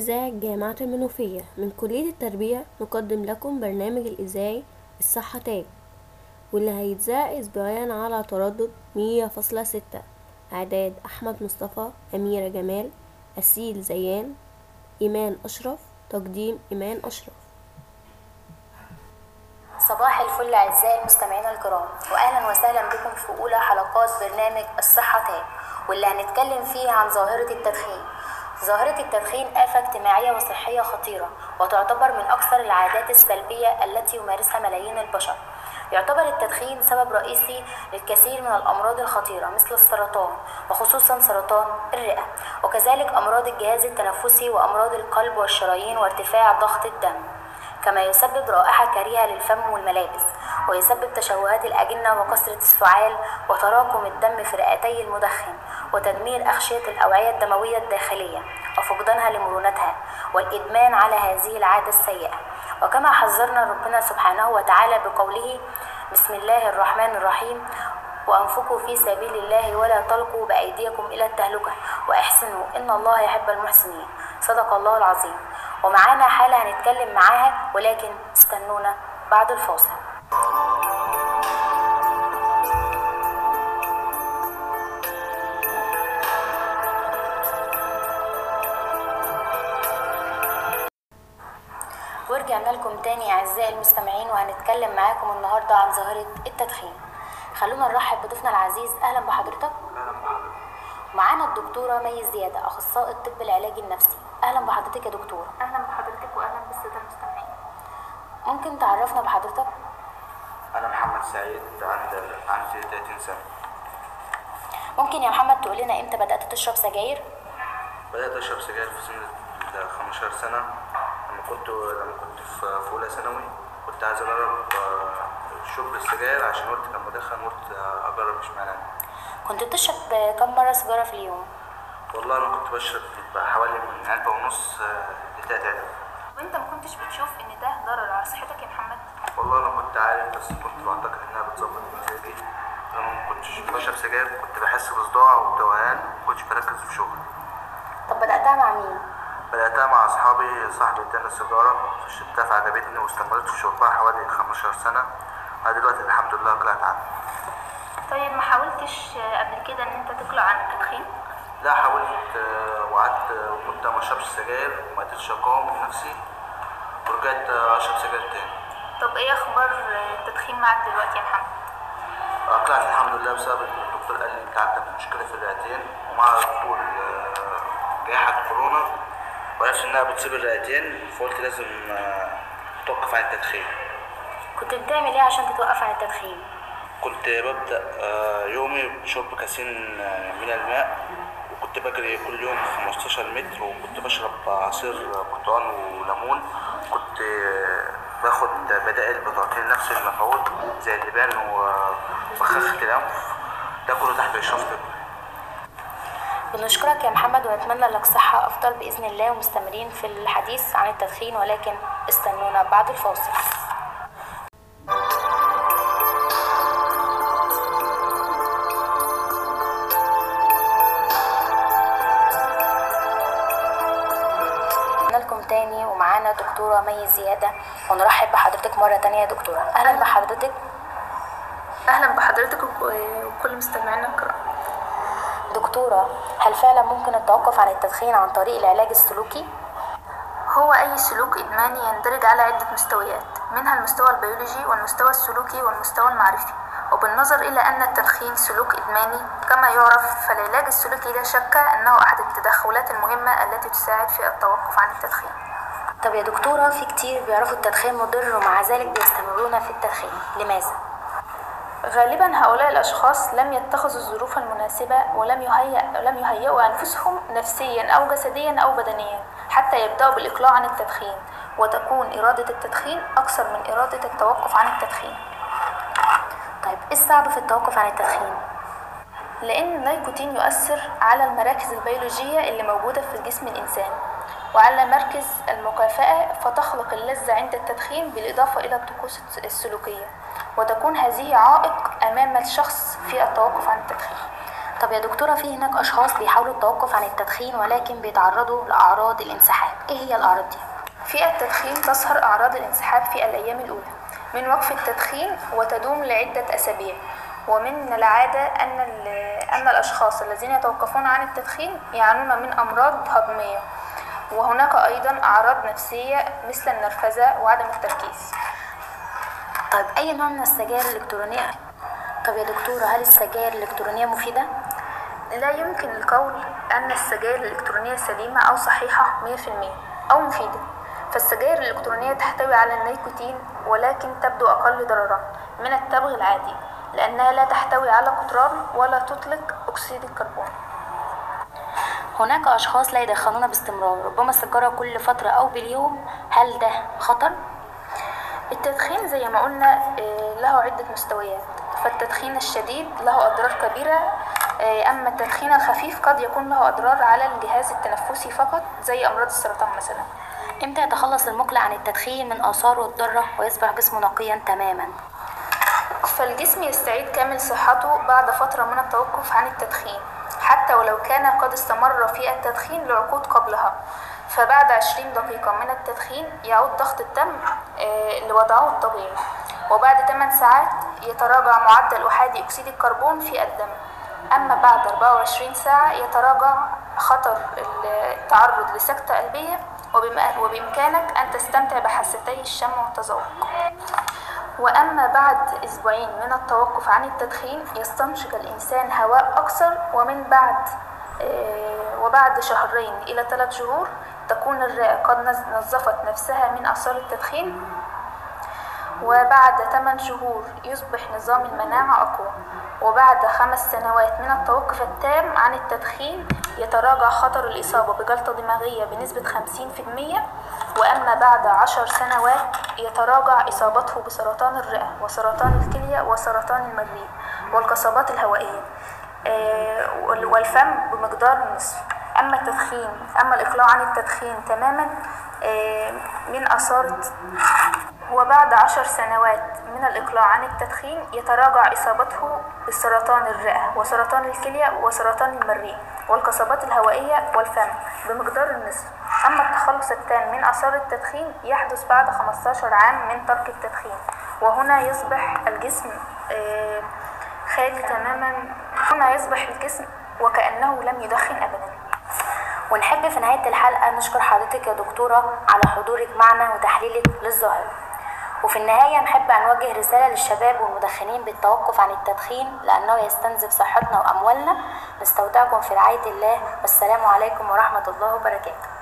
إذاعة جامعة المنوفية من كلية التربية نقدم لكم برنامج الإذاعي الصحة تاج واللي هيتذاع أسبوعيا على تردد مية فاصلة ستة. إعداد أحمد مصطفى أميرة جمال أسيل زيان إيمان أشرف تقديم إيمان أشرف. صباح الفل أعزائي المستمعين الكرام وأهلا وسهلا بكم في أولى حلقات برنامج الصحة تاج واللي هنتكلم فيه عن ظاهرة التدخين. ظاهرة التدخين آفة اجتماعية وصحية خطيرة وتعتبر من أكثر العادات السلبية التي يمارسها ملايين البشر. يعتبر التدخين سبب رئيسي للكثير من الأمراض الخطيرة مثل السرطان وخصوصا سرطان الرئة وكذلك أمراض الجهاز التنفسي وأمراض القلب والشرايين وارتفاع ضغط الدم. كما يسبب رائحة كريهة للفم والملابس ويسبب تشوهات الأجنة وكثرة السعال وتراكم الدم في رئتي المدخن. وتدمير أغشية الأوعية الدموية الداخلية وفقدانها لمرونتها والإدمان على هذه العادة السيئة. وكما حذرنا ربنا سبحانه وتعالى بقوله بسم الله الرحمن الرحيم. وأنفقوا في سبيل الله ولا تلقوا بأيديكم إلى التهلكة. وأحسنوا إن الله يحب المحسنين. صدق الله العظيم. ومعانا حالة هنتكلم معاها ولكن استنونا بعد الفاصل. لكم تاني أعزائي المستمعين وهنتكلم معاكم النهاردة عن ظاهرة التدخين. خلونا نرحب بضيفنا العزيز. أهلا بحضرتك. معانا الدكتورة مي زيادة أخصائي الطب العلاجي النفسي. أهلا بحضرتك يا دكتورة. أهلا بحضرتك واهلا بالسادة المستمعين. ممكن تعرفنا بحضرتك؟ أنا محمد سعيد عندي عندي 30 سنة. ممكن يا محمد تقول لنا إمتى بدأت تشرب سجاير؟ بدأت أشرب سجاير في سن ال 15 سنة لما كنت لما كنت في أولى ثانوي كنت عايز أجرب آه، شرب السجاير عشان والدي كان مدخن قلت آه، أجرب مش معنى كنت بتشرب كم مرة سيجارة في اليوم؟ والله أنا كنت بشرب حوالي من علبة ونص آه، لتلات علب وأنت ما كنتش بتشوف إن ده ضرر على صحتك يا محمد؟ والله أنا كنت عارف بس كنت بعتقد إنها بتظبط مزاجي. لما ما كنتش بشرب سجاير كنت بحس بصداع وتوهان ما كنتش بركز في شغلي. طب بدأتها مع مين؟ بدأتها مع أصحابي صاحبي اداني سيجارة فشربتها فعجبتني واستمريت في شربها حوالي 15 سنة. أنا دلوقتي الحمد لله طلعت عنها طيب ما حاولتش قبل كده إن أنت تقلع عن التدخين؟ لا حاولت آه، وقعدت مدة ما أشربش سجاير وما قدرتش أقاوم نفسي ورجعت آه، أشرب سجاير تاني. طب إيه أخبار التدخين معاك دلوقتي يا محمد؟ طلعت الحمد لله بسبب إن الدكتور قال لي أنت عندك مشكلة في الرئتين ومع طول آه، جائحة كورونا. وعرفت إنها بتسيب الرئتين فقلت لازم آه، توقف عن التدخين. كنت بتعمل إيه عشان تتوقف عن التدخين؟ كنت ببدأ آه، يومي بشرب كاسين آه، من الماء وكنت بجري كل يوم 15 متر وكنت بشرب عصير برتقال وليمون. كنت آه، باخد بدائل بتعطيني نفس المفعول زي اللبان وبخاخة الأنف. ده كله تحت إشراف طبي. بنشكرك يا محمد ونتمنى لك صحة أفضل بإذن الله ومستمرين في الحديث عن التدخين ولكن استنونا بعد الفاصل. لكم تاني ومعانا دكتورة مي زيادة ونرحب بحضرتك مرة تانية يا دكتورة. أهلا بحضرتك. أهلا بحضرتك وك- وكل مستمعينا الكرام. دكتورة هل فعلا ممكن التوقف عن التدخين عن طريق العلاج السلوكي؟ هو أي سلوك إدماني يندرج على عدة مستويات منها المستوى البيولوجي والمستوى السلوكي والمستوى المعرفي وبالنظر إلى أن التدخين سلوك إدماني كما يعرف فالعلاج السلوكي لا شك أنه أحد التدخلات المهمة التي تساعد في التوقف عن التدخين طب يا دكتورة في كتير بيعرفوا التدخين مضر ومع ذلك بيستمرون في التدخين لماذا؟ غالبا هؤلاء الأشخاص لم يتخذوا الظروف المناسبة ولم يهيأ لم يهيئوا أنفسهم نفسيا أو جسديا أو بدنيا حتى يبدأوا بالإقلاع عن التدخين وتكون إرادة التدخين أكثر من إرادة التوقف عن التدخين طيب إيه الصعب في التوقف عن التدخين؟ لأن النيكوتين يؤثر على المراكز البيولوجية اللي موجودة في جسم الإنسان وعلى مركز المكافأة فتخلق اللذة عند التدخين بالإضافة إلى الطقوس السلوكية وتكون هذه عائق أمام الشخص في التوقف عن التدخين. طب يا دكتورة في هناك أشخاص بيحاولوا التوقف عن التدخين ولكن بيتعرضوا لأعراض الانسحاب. إيه هي الأعراض دي؟ في التدخين تظهر أعراض الانسحاب في الأيام الأولى. من وقف التدخين وتدوم لعدة أسابيع. ومن العادة أن, أن الأشخاص الذين يتوقفون عن التدخين يعانون من أمراض هضمية. وهناك أيضا أعراض نفسية مثل النرفزة وعدم التركيز طيب أي نوع من السجائر الإلكترونية؟ طب يا دكتورة هل السجائر الإلكترونية مفيدة؟ لا يمكن القول أن السجائر الإلكترونية سليمة أو صحيحة 100% أو مفيدة فالسجائر الإلكترونية تحتوي على النيكوتين ولكن تبدو أقل ضررا من التبغ العادي لأنها لا تحتوي على قطران ولا تطلق أكسيد الكربون هناك أشخاص لا يدخنون باستمرار ربما السيجارة كل فترة أو باليوم هل ده خطر؟ التدخين زي ما قلنا له عدة مستويات فالتدخين الشديد له أضرار كبيرة أما التدخين الخفيف قد يكون له أضرار على الجهاز التنفسي فقط زي أمراض السرطان مثلا إمتى يتخلص المقلع عن التدخين من آثاره الضارة ويصبح جسمه نقيا تماما؟ فالجسم يستعيد كامل صحته بعد فترة من التوقف عن التدخين حتى ولو كان قد استمر في التدخين لعقود قبلها. فبعد عشرين دقيقة من التدخين يعود ضغط الدم لوضعه الطبيعي. وبعد 8 ساعات يتراجع معدل أحادي أكسيد الكربون في الدم. أما بعد 24 ساعة يتراجع خطر التعرض لسكتة قلبية وبإمكانك أن تستمتع بحاستي الشم والتذوق. وأما بعد أسبوعين من التوقف عن التدخين يستنشق الإنسان هواء أكثر ومن بعد وبعد شهرين إلى ثلاث شهور تكون الرئة قد نظفت نفسها من آثار التدخين. وبعد 8 شهور يصبح نظام المناعة أقوى وبعد خمس سنوات من التوقف التام عن التدخين يتراجع خطر الإصابة بجلطة دماغية بنسبة 50% وأما بعد عشر سنوات يتراجع إصابته بسرطان الرئة وسرطان الكلية وسرطان المريء والقصبات الهوائية والفم بمقدار النصف أما التدخين أما الإقلاع عن التدخين تماما من آثار وبعد عشر سنوات من الإقلاع عن التدخين يتراجع إصابته بسرطان الرئة وسرطان الكلية وسرطان المريء والقصبات الهوائية والفم بمقدار النصف. أما التخلص التام من آثار التدخين يحدث بعد 15 عام من ترك التدخين وهنا يصبح الجسم خالي تماما. هنا يصبح الجسم وكأنه لم يدخن أبدا. ونحب في نهاية الحلقة نشكر حضرتك يا دكتورة على حضورك معنا وتحليلك للظاهرة وفي النهاية نحب أن نوجه رسالة للشباب والمدخنين بالتوقف عن التدخين لأنه يستنزف صحتنا وأموالنا. نستودعكم في رعاية الله والسلام عليكم ورحمة الله وبركاته.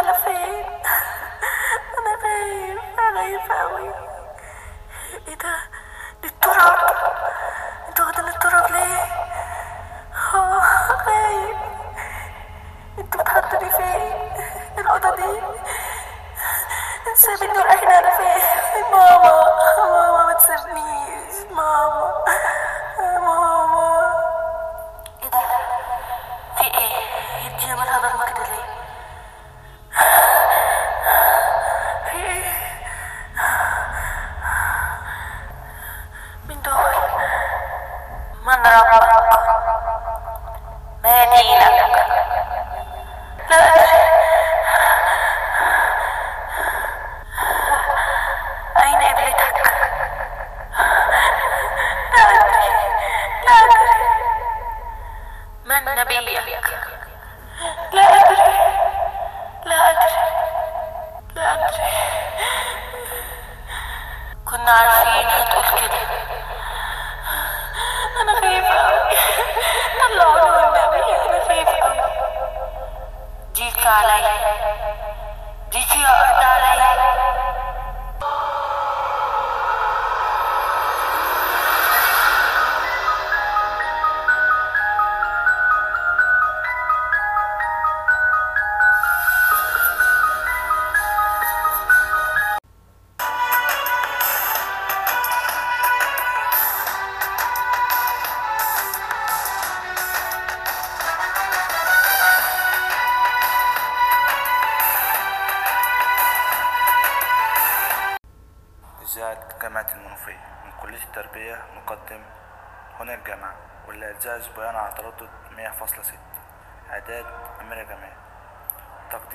على فين أنا خايف أنا خايف قوي. إيه ده؟ دي التراب. أنتوا واخدين التراب ليه؟ آه خايف أنتوا بتحطوني فين؟ الأوضة دي؟ سايبيني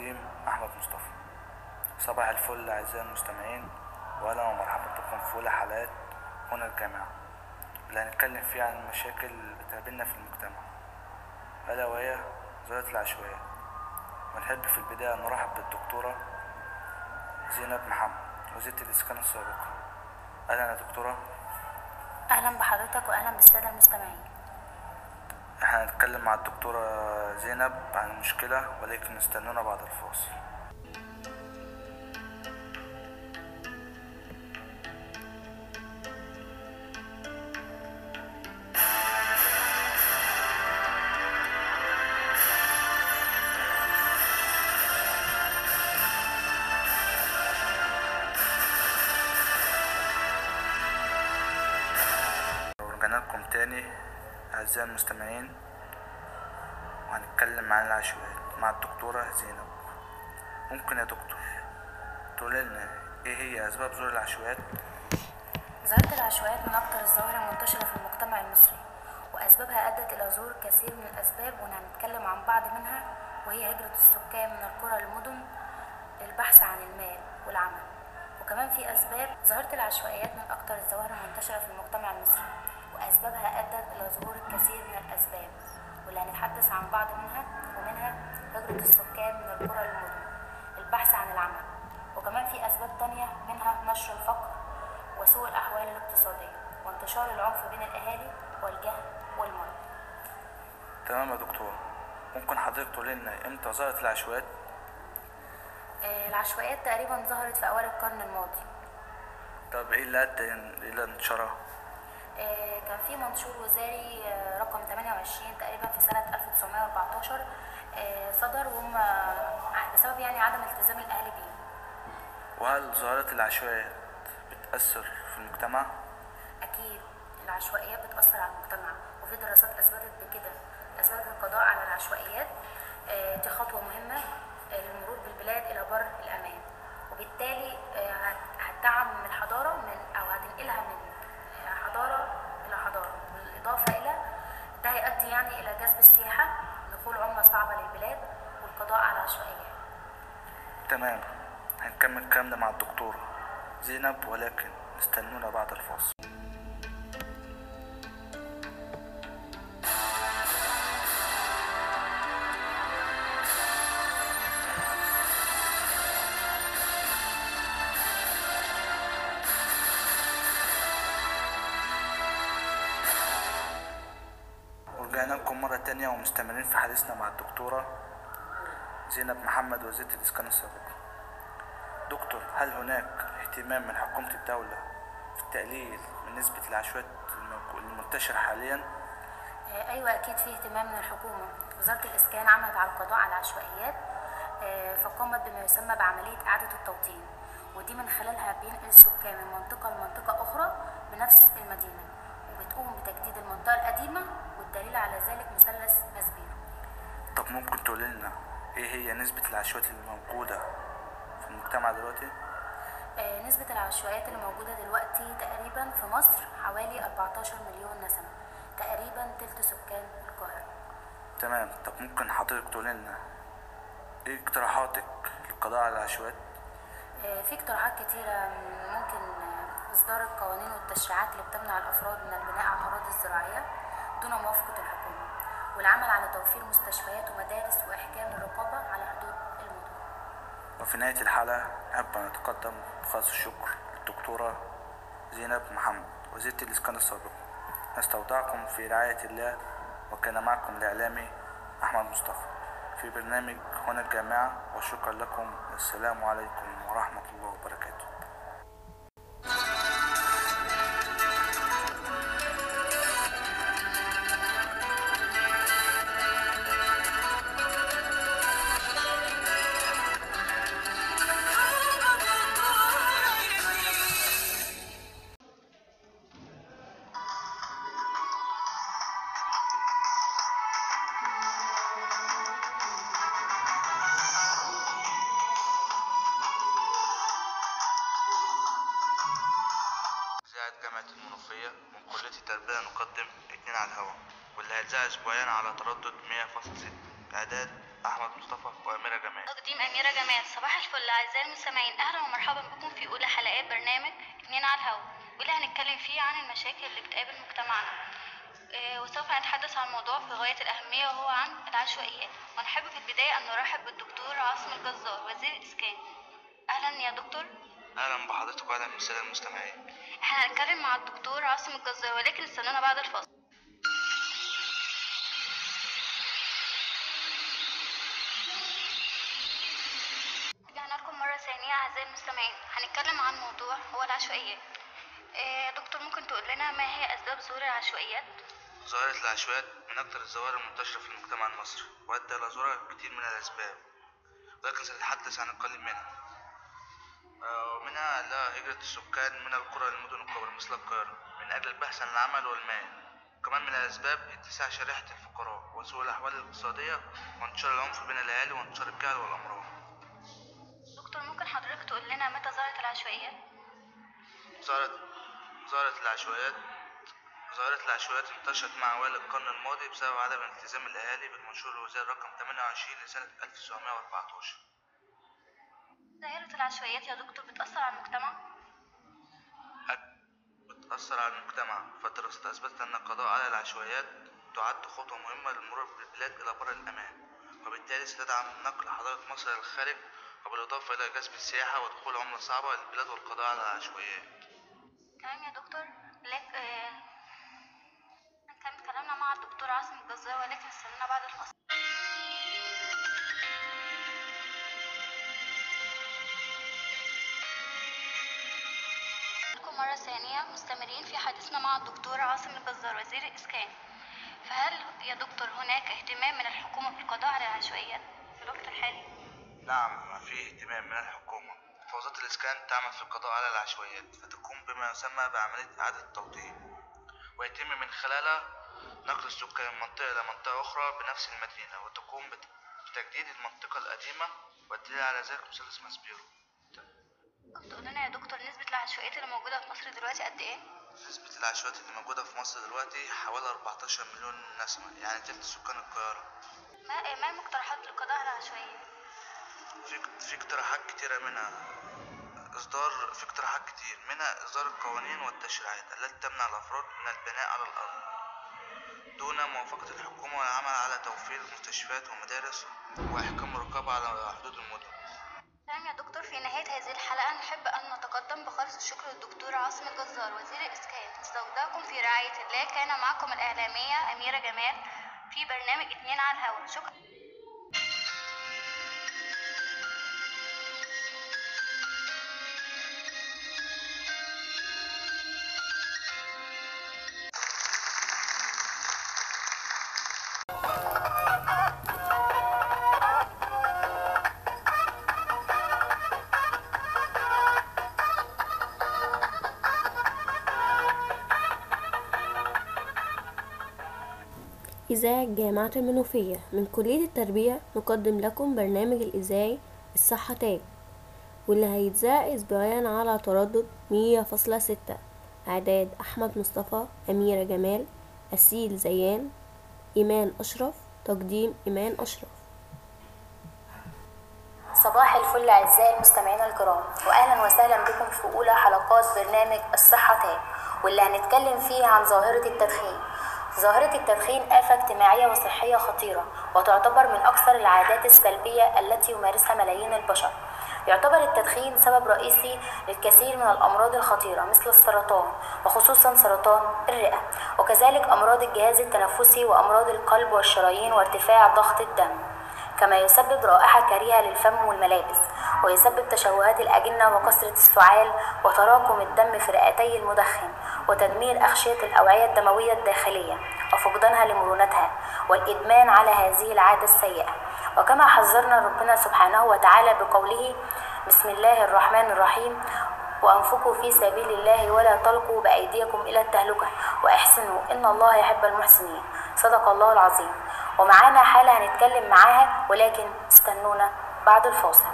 تقديم أحمد مصطفى. صباح الفل أعزائي المستمعين وأهلا ومرحبا بكم في أولى حلقات هنا الجامعة. اللي هنتكلم فيها عن المشاكل اللي بتقابلنا في المجتمع. ألا وهي ظاهرة العشوائيات ونحب في البداية نرحب بالدكتورة زينب محمد وزيرة الإسكان السابقة أهلا يا دكتورة. أهلا بحضرتك واهلا بالسادة المستمعين. إحنا هنتكلم مع الدكتورة زينب عن المشكلة ولكن استنونا بعد الفاصل. أعزائي المستمعين وهنتكلم عن العشوائيات مع الدكتورة زينب. ممكن يا دكتور تقول لنا إيه هي أسباب ظهور العشوائيات؟ ظاهرة العشوائيات من أكثر الظواهر المنتشرة في المجتمع المصري وأسبابها أدت إلى ظهور كثير من الأسباب وهنتكلم عن بعض منها وهي هجرة السكان من القرى للمدن للبحث عن المال والعمل. وكمان في أسباب ظاهرة العشوائيات من أكثر الظواهر المنتشرة في المجتمع المصري. وأسبابها أدت إلى ظهور الكثير من الأسباب واللي هنتحدث عن بعض منها ومنها هجرة السكان من القرى للمدن البحث عن العمل وكمان في أسباب تانية منها نشر الفقر وسوء الأحوال الاقتصادية وانتشار العنف بين الأهالي والجهل والمرض. تمام يا دكتور. ممكن حضرتك تقول لنا إمتى ظهرت العشوائيات؟ آه، العشوائيات تقريبا ظهرت في أوائل القرن الماضي. طب إيه اللي أدى إلى انتشارها؟ آه، كان في منشور وزاري آه، رقم 28 تقريبا في سنة 1914 آه، صدر وهم آه، بسبب يعني عدم التزام الأهل بيه. وهل ظاهرة العشوائيات بتأثر في المجتمع؟ أكيد العشوائيات بتأثر على المجتمع وفي دراسات أثبتت بكده. أثبتت القضاء على العشوائيات دي خطوة مهمة للمرور بالبلاد إلى بر الأمان. وبالتالي هت- هتدعم من الحضارة من أو هتنقلها من حضارة إلى حضارة. بالإضافة إلى ده هيؤدي يعني إلى جذب السياحة دخول عملة صعبة للبلاد والقضاء على العشوائيات تمام. هنكمل كلامنا مع الدكتورة زينب ولكن استنونا بعد الفاصل. ومستمرين في حديثنا مع الدكتورة زينب محمد وزيرة الإسكان السابقة. دكتور هل هناك اهتمام من حكومة الدولة في التقليل من نسبة العشوائيات المنتشرة حاليا؟ آه، أيوه أكيد في اهتمام من الحكومة. وزارة الإسكان عملت على القضاء على العشوائيات آه، فقامت بما يسمى بعملية إعادة التوطين. ودي من خلالها بينقل السكان من منطقة لمنطقة أخرى بنفس المدينة وبتقوم بتجديد المنطقة القديمة والدليل على ذلك مثلث مسبيرو طب ممكن تقول لنا إيه هي نسبة العشوائيات الموجودة في المجتمع دلوقتي؟ آه، نسبة العشوائيات اللي موجودة دلوقتي تقريبا في مصر حوالي 14 مليون نسمة تقريبا تلت سكان القاهرة. تمام. طب ممكن حضرتك تقول لنا إيه اقتراحاتك للقضاء على العشوائيات؟ آه، في اقتراحات كتيرة ممكن آه، إصدار القوانين والتشريعات اللي بتمنع الأفراد من البناء على الأراضي الزراعية. دون موافقة الحكومة والعمل على توفير مستشفيات ومدارس وإحكام الرقابة على حدود المدن. وفي نهاية الحلقة نحب أن نتقدم بخالص الشكر للدكتورة زينب محمد وزيرة الإسكان السابقة نستودعكم في رعاية الله وكان معكم الإعلامي أحمد مصطفى. في برنامج هنا الجامعة وشكرا لكم والسلام عليكم ورحمة الله وبركاته. أهلا بحضرتك وأهلا بالسادة المستمعين. إحنا هنتكلم مع الدكتور عاصم الجزار ولكن استنونا بعد الفاصل. رجعنا لكم مرة ثانية أعزائي المستمعين. هنتكلم عن موضوع هو العشوائيات آه، دكتور ممكن تقول لنا ما هي أسباب ظهور العشوائيات؟ ظاهرة العشوائيات من أكثر الظواهر المنتشرة في المجتمع المصري وأدى إلى ظهور كتير من الأسباب. ولكن سنتحدث عن القليل منها. ومنها لا هجرة السكان من القرى للمدن الكبرى مثل القاهرة. من أجل البحث عن العمل والمال. كمان من الأسباب اتساع شريحة الفقراء وسوء الأحوال الاقتصادية وانتشار العنف بين الأهالي وانتشار الجهل والأمراض. دكتور ممكن حضرتك تقول لنا متى ظهرت العشوائيات؟ ظهرت ظهرت العشوائيات ظاهرة العشوائيات انتشرت مع أوائل القرن الماضي بسبب عدم التزام الأهالي بالمنشور الوزاري رقم 28 لسنة 1914 ظاهرة العشوائيات يا دكتور بتأثر على المجتمع؟ بتأثر على المجتمع؟ فالدراسات أثبتت أن القضاء على العشوائيات تعد خطوة مهمة للمرور بالبلاد إلى بر الأمان وبالتالي ستدعم نقل حضارة مصر إلى الخارج وبالإضافة إلى جذب السياحة ودخول عملة صعبة للبلاد والقضاء على العشوائيات. تمام يا دكتور. لك آه، هنكمل كلامنا مع الدكتور عاصم الجزار ولكن استنونا بعد الفاصل. مرة ثانية مستمرين في حديثنا مع الدكتور عاصم الجزار وزير الإسكان. فهل يا دكتور هناك اهتمام من الحكومة في القضاء على العشوائيات في الوقت الحالي؟ نعم في اهتمام من الحكومة. فوزارة الإسكان تعمل في القضاء على العشوائيات فتقوم بما يسمى بعملية إعادة التوطين. ويتم من خلالها نقل السكان من منطقة إلى منطقة أخرى بنفس المدينة وتقوم بت- بتجديد المنطقة القديمة والدليل على ذلك مثلث ماسبيرو تقول لنا يا دكتور نسبة العشوائيات اللي موجودة في مصر دلوقتي قد إيه؟ نسبة العشوائيات اللي موجودة في مصر دلوقتي حوالي 14 مليون نسمة يعني تلت سكان القاهرة ما ما المقترحات للقضاء على العشوائيات؟ في في اقتراحات كتيرة منها إصدار في اقتراحات كتير منها إصدار القوانين والتشريعات التي تمنع الأفراد من البناء على الأرض دون موافقة الحكومة والعمل على توفير مستشفيات ومدارس وإحكام الرقابة على حدود المدن يا دكتور في نهاية هذه الحلقة نحب أن نتقدم بخالص الشكر للدكتور عاصم الجزار وزير الإسكان. نستودعكم في رعاية الله. كان معكم الإعلامية أميرة جمال في برنامج اتنين على الهوا. شكرا. إذاعة جامعة المنوفية من كلية التربية نقدم لكم برنامج الإذاعي الصحة تاج واللي هيتذاع أسبوعيا على تردد مية فاصلة ستة. إعداد أحمد مصطفى أميرة جمال أسيل زيان إيمان أشرف تقديم إيمان أشرف. صباح الفل أعزائي المستمعين الكرام وأهلا وسهلا بكم في أولى حلقات برنامج الصحة تاج واللي هنتكلم فيه عن ظاهرة التدخين. ظاهرة التدخين آفة اجتماعية وصحية خطيرة وتعتبر من أكثر العادات السلبية التي يمارسها ملايين البشر. يعتبر التدخين سبب رئيسي للكثير من الأمراض الخطيرة مثل السرطان وخصوصا سرطان الرئة وكذلك أمراض الجهاز التنفسي وأمراض القلب والشرايين وارتفاع ضغط الدم. كما يسبب رائحة كريهة للفم والملابس ويسبب تشوهات الأجنة وكثرة السعال وتراكم الدم في رئتي المدخن وتدمير أغشية الأوعية الدموية الداخلية وفقدانها لمرونتها والإدمان على هذه العادة السيئة. وكما حذرنا ربنا سبحانه وتعالى بقوله بسم الله الرحمن الرحيم. وأنفقوا في سبيل الله ولا تلقوا بأيديكم إلى التهلكة. وأحسنوا إن الله يحب المحسنين. صدق الله العظيم. ومعانا حالة هنتكلم معاها ولكن استنونا بعد الفاصل.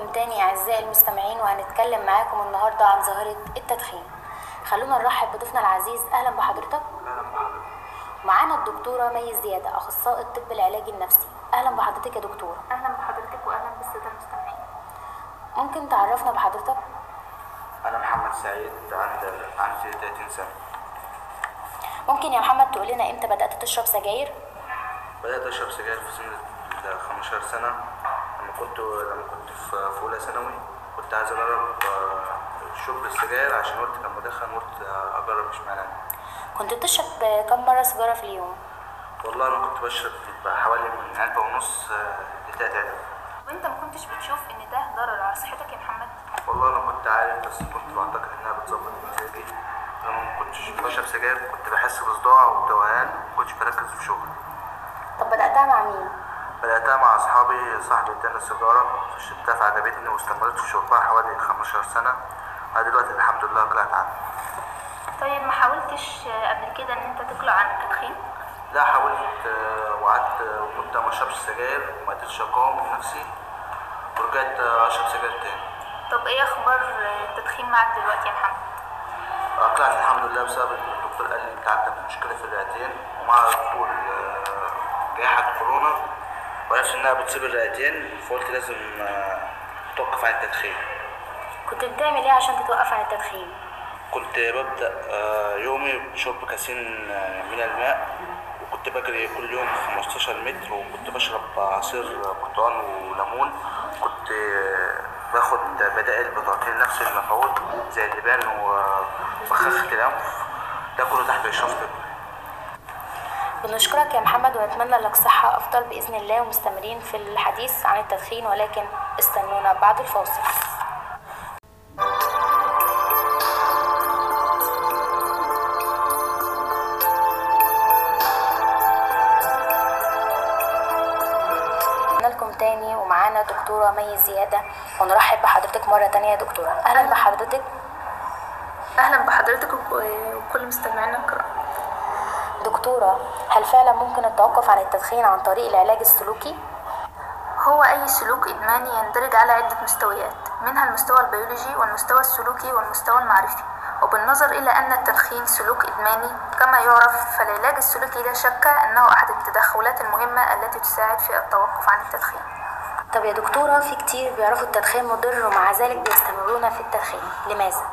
لكم تاني أعزائي المستمعين وهنتكلم معاكم النهاردة عن ظاهرة التدخين. خلونا نرحب بضيفنا العزيز. أهلا بحضرتك. معانا الدكتورة مي زيادة أخصائي الطب العلاجي النفسي. أهلا بحضرتك يا دكتورة. أهلا بحضرتك وأهلا بالسادة المستمعين. ممكن تعرفنا بحضرتك؟ أنا محمد سعيد عندي عندي 30 سنة. ممكن يا محمد تقول لنا إمتى بدأت تشرب سجاير؟ بدأت أشرب سجاير في سن ال 15 سنة. لما كنت لما كنت في أولى ثانوي كنت عايز أجرب آه، شرب السجاير عشان والدي كان مدخن قلت أجرب مش معنى كنت بتشرب كم مرة سيجارة في اليوم؟ والله أنا كنت بشرب حوالي من علبه ونص آه، لتلات علب وأنت ما كنتش بتشوف إن ده ضرر على صحتك يا محمد؟ والله أنا كنت عارف بس كنت بعتقد إنها بتظبط مزاجي. لما ما كنتش بشرب سجاير كنت بحس بصداع وتوهان ما كنتش بركز في شغلي. طب بدأتها مع مين؟ بدأتها مع أصحابي صاحبي اداني سيجارة فشربتها فعجبتني واستمريت في شربها حوالي 15 سنة أنا دلوقتي الحمد لله طلعت عنها طيب ما حاولتش قبل كده إن أنت تقلع عن التدخين؟ لا حاولت آه، وقعدت مدة ما أشربش سجاير وما قدرتش أقاوم نفسي ورجعت آه، أشرب سجاير تاني طب إيه أخبار التدخين معاك دلوقتي يا محمد؟ طلعت الحمد لله بسبب إن الدكتور قال لي أنت عندك مشكلة في الرئتين ومع طول آه، جائحة كورونا وعرفت إنها بتصيب الرئتين فقلت لازم آه، أتوقف عن التدخين. كنت بتعمل إيه عشان تتوقف عن التدخين؟ كنت ببدأ آه، يومي بشرب كاسين آه، من الماء وكنت بجري كل يوم 15 متر وكنت بشرب عصير برتقال وليمون. كنت آه، باخد بدائل بتعطيني نفس المفعول زي اللبان وبخاخة الأنف. ده كله تحت إشراف طبي. بنشكرك يا محمد ونتمنى لك صحة أفضل بإذن الله ومستمرين في الحديث عن التدخين ولكن استنونا بعد الفاصل. لكم تاني ومعانا دكتورة مي زيادة ونرحب بحضرتك مرة تانية يا دكتورة. أهلا بحضرتك. أهلا بحضرتك وك- وكل مستمعينا الكرام. دكتورة هل فعلا ممكن التوقف عن التدخين عن طريق العلاج السلوكي؟ هو أي سلوك إدماني يندرج على عدة مستويات منها المستوى البيولوجي والمستوى السلوكي والمستوى المعرفي وبالنظر إلى أن التدخين سلوك إدماني كما يعرف فالعلاج السلوكي لا شك أنه أحد التدخلات المهمة التي تساعد في التوقف عن التدخين طب يا دكتورة في كتير بيعرفوا التدخين مضر ومع ذلك بيستمرون في التدخين لماذا؟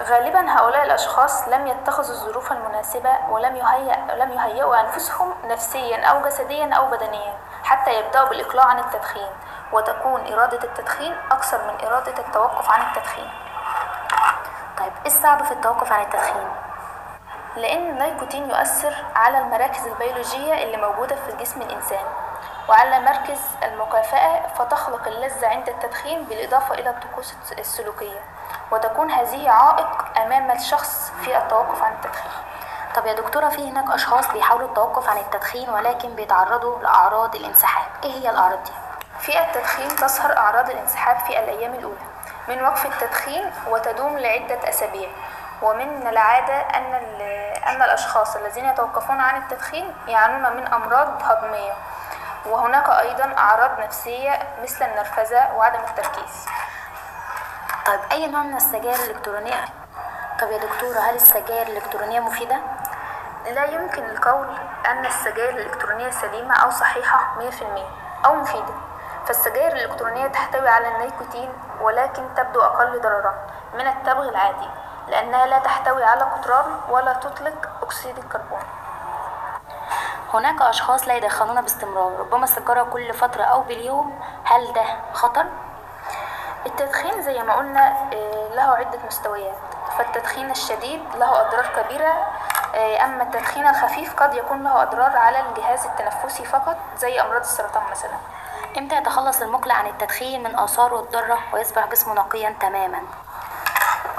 غالبا هؤلاء الأشخاص لم يتخذوا الظروف المناسبة ولم يهيأ لم يهيئوا أنفسهم نفسيا أو جسديا أو بدنيا حتى يبدأوا بالإقلاع عن التدخين وتكون إرادة التدخين أكثر من إرادة التوقف عن التدخين طيب إيه الصعب في التوقف عن التدخين؟ لأن النيكوتين يؤثر على المراكز البيولوجية اللي موجودة في جسم الإنسان وعلى مركز المكافأة فتخلق اللذة عند التدخين بالإضافة إلى الطقوس السلوكية وتكون هذه عائق أمام الشخص في التوقف عن التدخين. طب يا دكتورة في هناك أشخاص بيحاولوا التوقف عن التدخين ولكن بيتعرضوا لأعراض الانسحاب. إيه هي الأعراض دي؟ في التدخين تظهر أعراض الانسحاب في الأيام الأولى. من وقف التدخين وتدوم لعدة أسابيع. ومن العادة أن, أن الأشخاص الذين يتوقفون عن التدخين يعانون من أمراض هضمية. وهناك أيضا أعراض نفسية مثل النرفزة وعدم التركيز. طيب أي نوع من السجائر الإلكترونية؟ طب يا دكتورة هل السجائر الإلكترونية مفيدة؟ لا يمكن القول أن السجائر الإلكترونية سليمة أو صحيحة 100% أو مفيدة فالسجائر الإلكترونية تحتوي على النيكوتين ولكن تبدو أقل ضررا من التبغ العادي لأنها لا تحتوي على قطران ولا تطلق أكسيد الكربون هناك أشخاص لا يدخنون باستمرار ربما السيجارة كل فترة أو باليوم هل ده خطر؟ التدخين زي ما قلنا آه، له عدة مستويات. فالتدخين الشديد له أضرار كبيرة آه، أما التدخين الخفيف قد يكون له أضرار على الجهاز التنفسي فقط زي أمراض السرطان مثلا. إمتى يتخلص المقلع عن التدخين من آثاره الضارة ويصبح جسمه نقيا تماما؟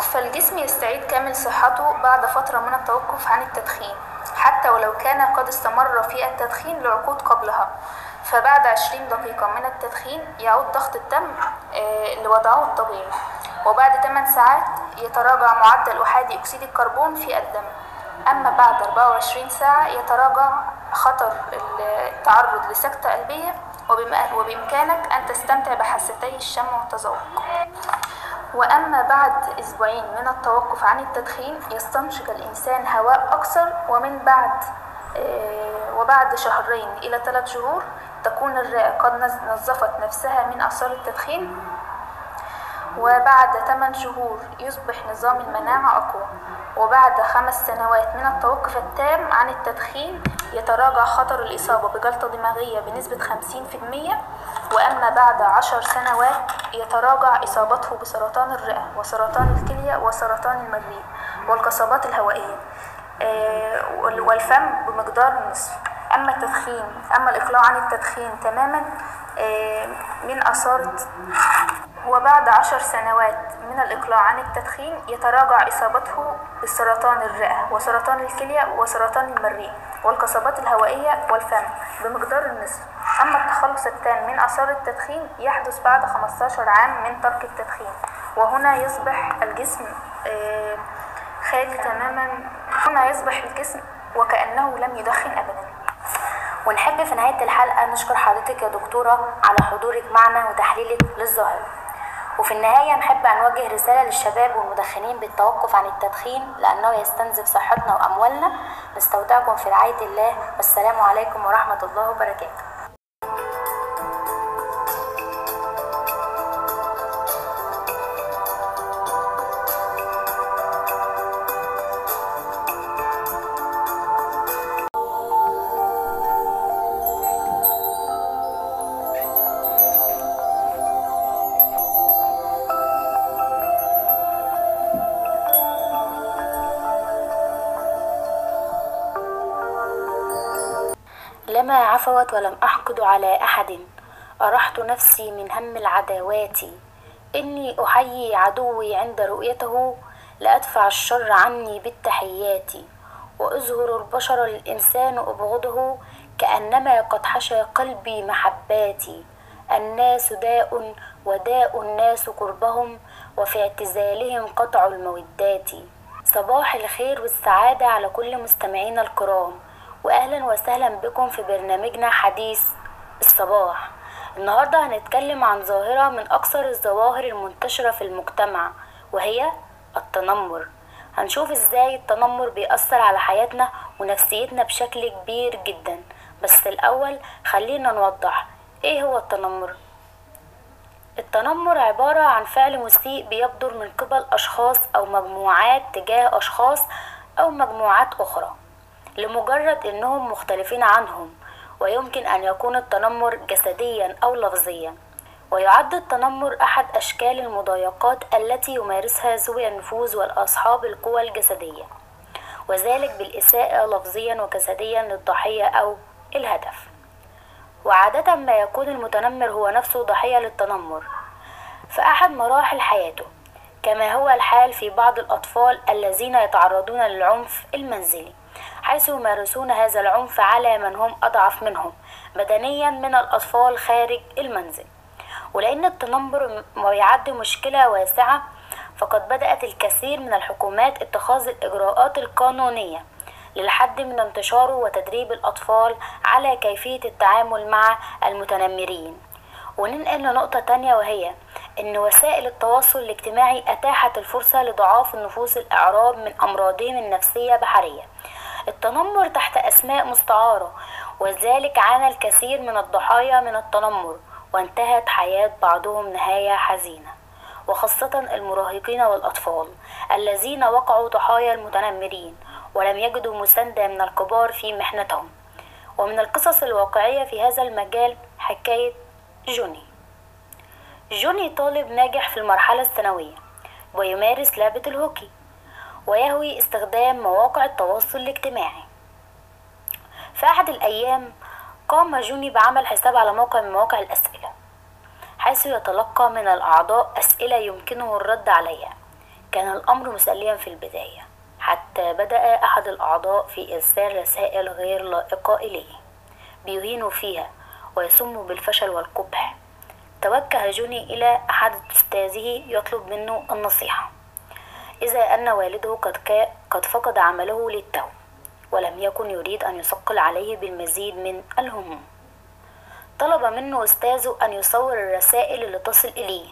فالجسم يستعيد كامل صحته بعد فترة من التوقف عن التدخين حتى ولو كان قد استمر في التدخين لعقود قبلها. فبعد عشرين دقيقة من التدخين يعود ضغط الدم آه، لوضعه الطبيعي. وبعد 8 ساعات يتراجع معدل أحادي أكسيد الكربون في الدم. أما بعد 24 ساعة يتراجع خطر التعرض لسكتة قلبية وبإمكانك أن تستمتع بحاستي الشم والتذوق. وأما بعد أسبوعين من التوقف عن التدخين يستنشق الإنسان هواء أكثر ومن بعد آه، وبعد شهرين إلى ثلاث شهور تكون الرئة قد نظفت نفسها من آثار التدخين وبعد 8 شهور يصبح نظام المناعة أقوى. وبعد خمس سنوات من التوقف التام عن التدخين يتراجع خطر الإصابة بجلطة دماغية بنسبة 50% وأما بعد عشر سنوات يتراجع إصابته بسرطان الرئة وسرطان الكلية وسرطان المريء والقصبات الهوائية آه، وال- والفم بمقدار النصف أما التدخين أما الإقلاع عن التدخين تماما آه، من آثار وبعد عشر سنوات من الإقلاع عن التدخين يتراجع إصابته بسرطان الرئة وسرطان الكلية وسرطان المريء والقصبات الهوائية والفم بمقدار النصف. أما التخلص التام من آثار التدخين يحدث بعد 15 عام من ترك التدخين وهنا يصبح الجسم آه، خالي تماما هنا يصبح الجسم وكأنه لم يدخن أبدا. ونحب في نهاية الحلقة نشكر حضرتك يا دكتورة على حضورك معنا وتحليلك للظاهرة وفي النهاية نحب أن نوجه رسالة للشباب والمدخنين بالتوقف عن التدخين لأنه يستنزف صحتنا وأموالنا. نستودعكم في رعاية الله والسلام عليكم ورحمة الله وبركاته. عفوت ولم أحقد على أحد. أرحت نفسي من هم العداوات. إني أحيي عدوي عند رؤيته لأدفع الشر عني بالتحيات. وأزهر البشر الإنسان أبغضه كأنما قد حشى قلبي محباتي الناس داء وداء الناس قربهم وفي اعتزالهم قطع المودات. صباح الخير والسعادة على كل مستمعينا الكرام. وأهلا وسهلا بكم في برنامجنا حديث الصباح. النهاردة هنتكلم عن ظاهرة من أكثر الظواهر المنتشرة في المجتمع وهي التنمر. هنشوف إزاي التنمر بيأثر على حياتنا ونفسيتنا بشكل كبير جدا. بس الأول خلينا نوضح إيه هو التنمر؟ التنمر عبارة عن فعل مسيء بيبدر من قبل أشخاص أو مجموعات تجاه أشخاص أو مجموعات أخرى. لمجرد أنهم مختلفين عنهم ويمكن أن يكون التنمر جسديا أو لفظيا. ويعد التنمر أحد أشكال المضايقات التي يمارسها ذوي النفوذ والأصحاب القوى الجسدية وذلك بالإساءة لفظيا وجسديا للضحية أو الهدف. وعادة ما يكون المتنمر هو نفسه ضحية للتنمر في أحد مراحل حياته كما هو الحال في بعض الأطفال الذين يتعرضون للعنف المنزلي. حيث يمارسون هذا العنف على من هم أضعف منهم بدنيا من الأطفال خارج المنزل. ولأن التنمر يعد مشكلة واسعة فقد بدأت الكثير من الحكومات اتخاذ الإجراءات القانونية للحد من انتشاره وتدريب الأطفال على كيفية التعامل مع المتنمرين. وننقل لنقطة تانية وهي إن وسائل التواصل الاجتماعي أتاحت الفرصة لضعاف النفوس الإعراب من أمراضهم النفسية بحرية. التنمر تحت أسماء مستعارة وذلك عانى الكثير من الضحايا من التنمر وانتهت حياة بعضهم نهاية حزينة وخاصة المراهقين والأطفال الذين وقعوا ضحايا المتنمرين ولم يجدوا مساندة من الكبار في محنتهم. ومن القصص الواقعية في هذا المجال حكاية جوني. جوني طالب ناجح في المرحلة الثانوية ويمارس لعبة الهوكي. ويهوي استخدام مواقع التواصل الاجتماعي. في أحد الأيام قام جوني بعمل حساب على موقع من مواقع الأسئلة حيث يتلقى من الأعضاء أسئلة يمكنه الرد عليها. كان الأمر مسليا في البداية حتى بدأ أحد الأعضاء في إرسال رسائل غير لائقة إليه بيهين فيها ويسم بالفشل والقبح. توجه جوني إلى أحد أستاذه يطلب منه النصيحة. إذا أن والده قد, قد فقد عمله للتو ولم يكن يريد أن يثقل عليه بالمزيد من الهموم. طلب منه أستاذه أن يصور الرسائل اللي تصل إليه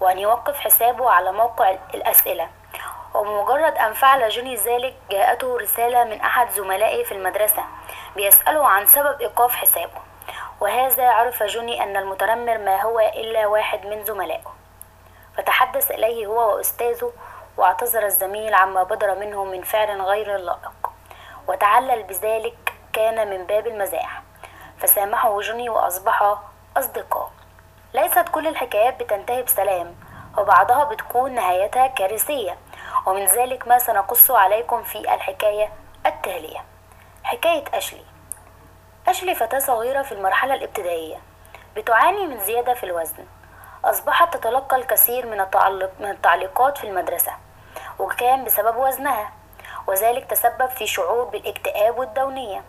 وأن يوقف حسابه على موقع الأسئلة. وبمجرد أن فعل جوني ذلك جاءته رسالة من أحد زملائه في المدرسة بيسأله عن سبب إيقاف حسابه. وهذا عرف جوني أن المتنمر ما هو إلا واحد من زملائه. فتحدث إليه هو وأستاذه واعتذر الزميل عما بدر منه من فعل غير لائق. وتعلل بذلك كان من باب المزاح. فسامحه جوني وأصبحا أصدقاء. ليست كل الحكايات بتنتهي بسلام وبعضها بتكون نهايتها كارثية. ومن ذلك ما سنقص عليكم في الحكاية التالية. حكاية أشلي. أشلي فتاة صغيرة في المرحلة الابتدائية. بتعاني من زيادة في الوزن. أصبحت تتلقى الكثير من, التعلق من التعليقات في المدرسة. وكان بسبب وزنها وذلك تسبب في شعور بالاكتئاب والدونية.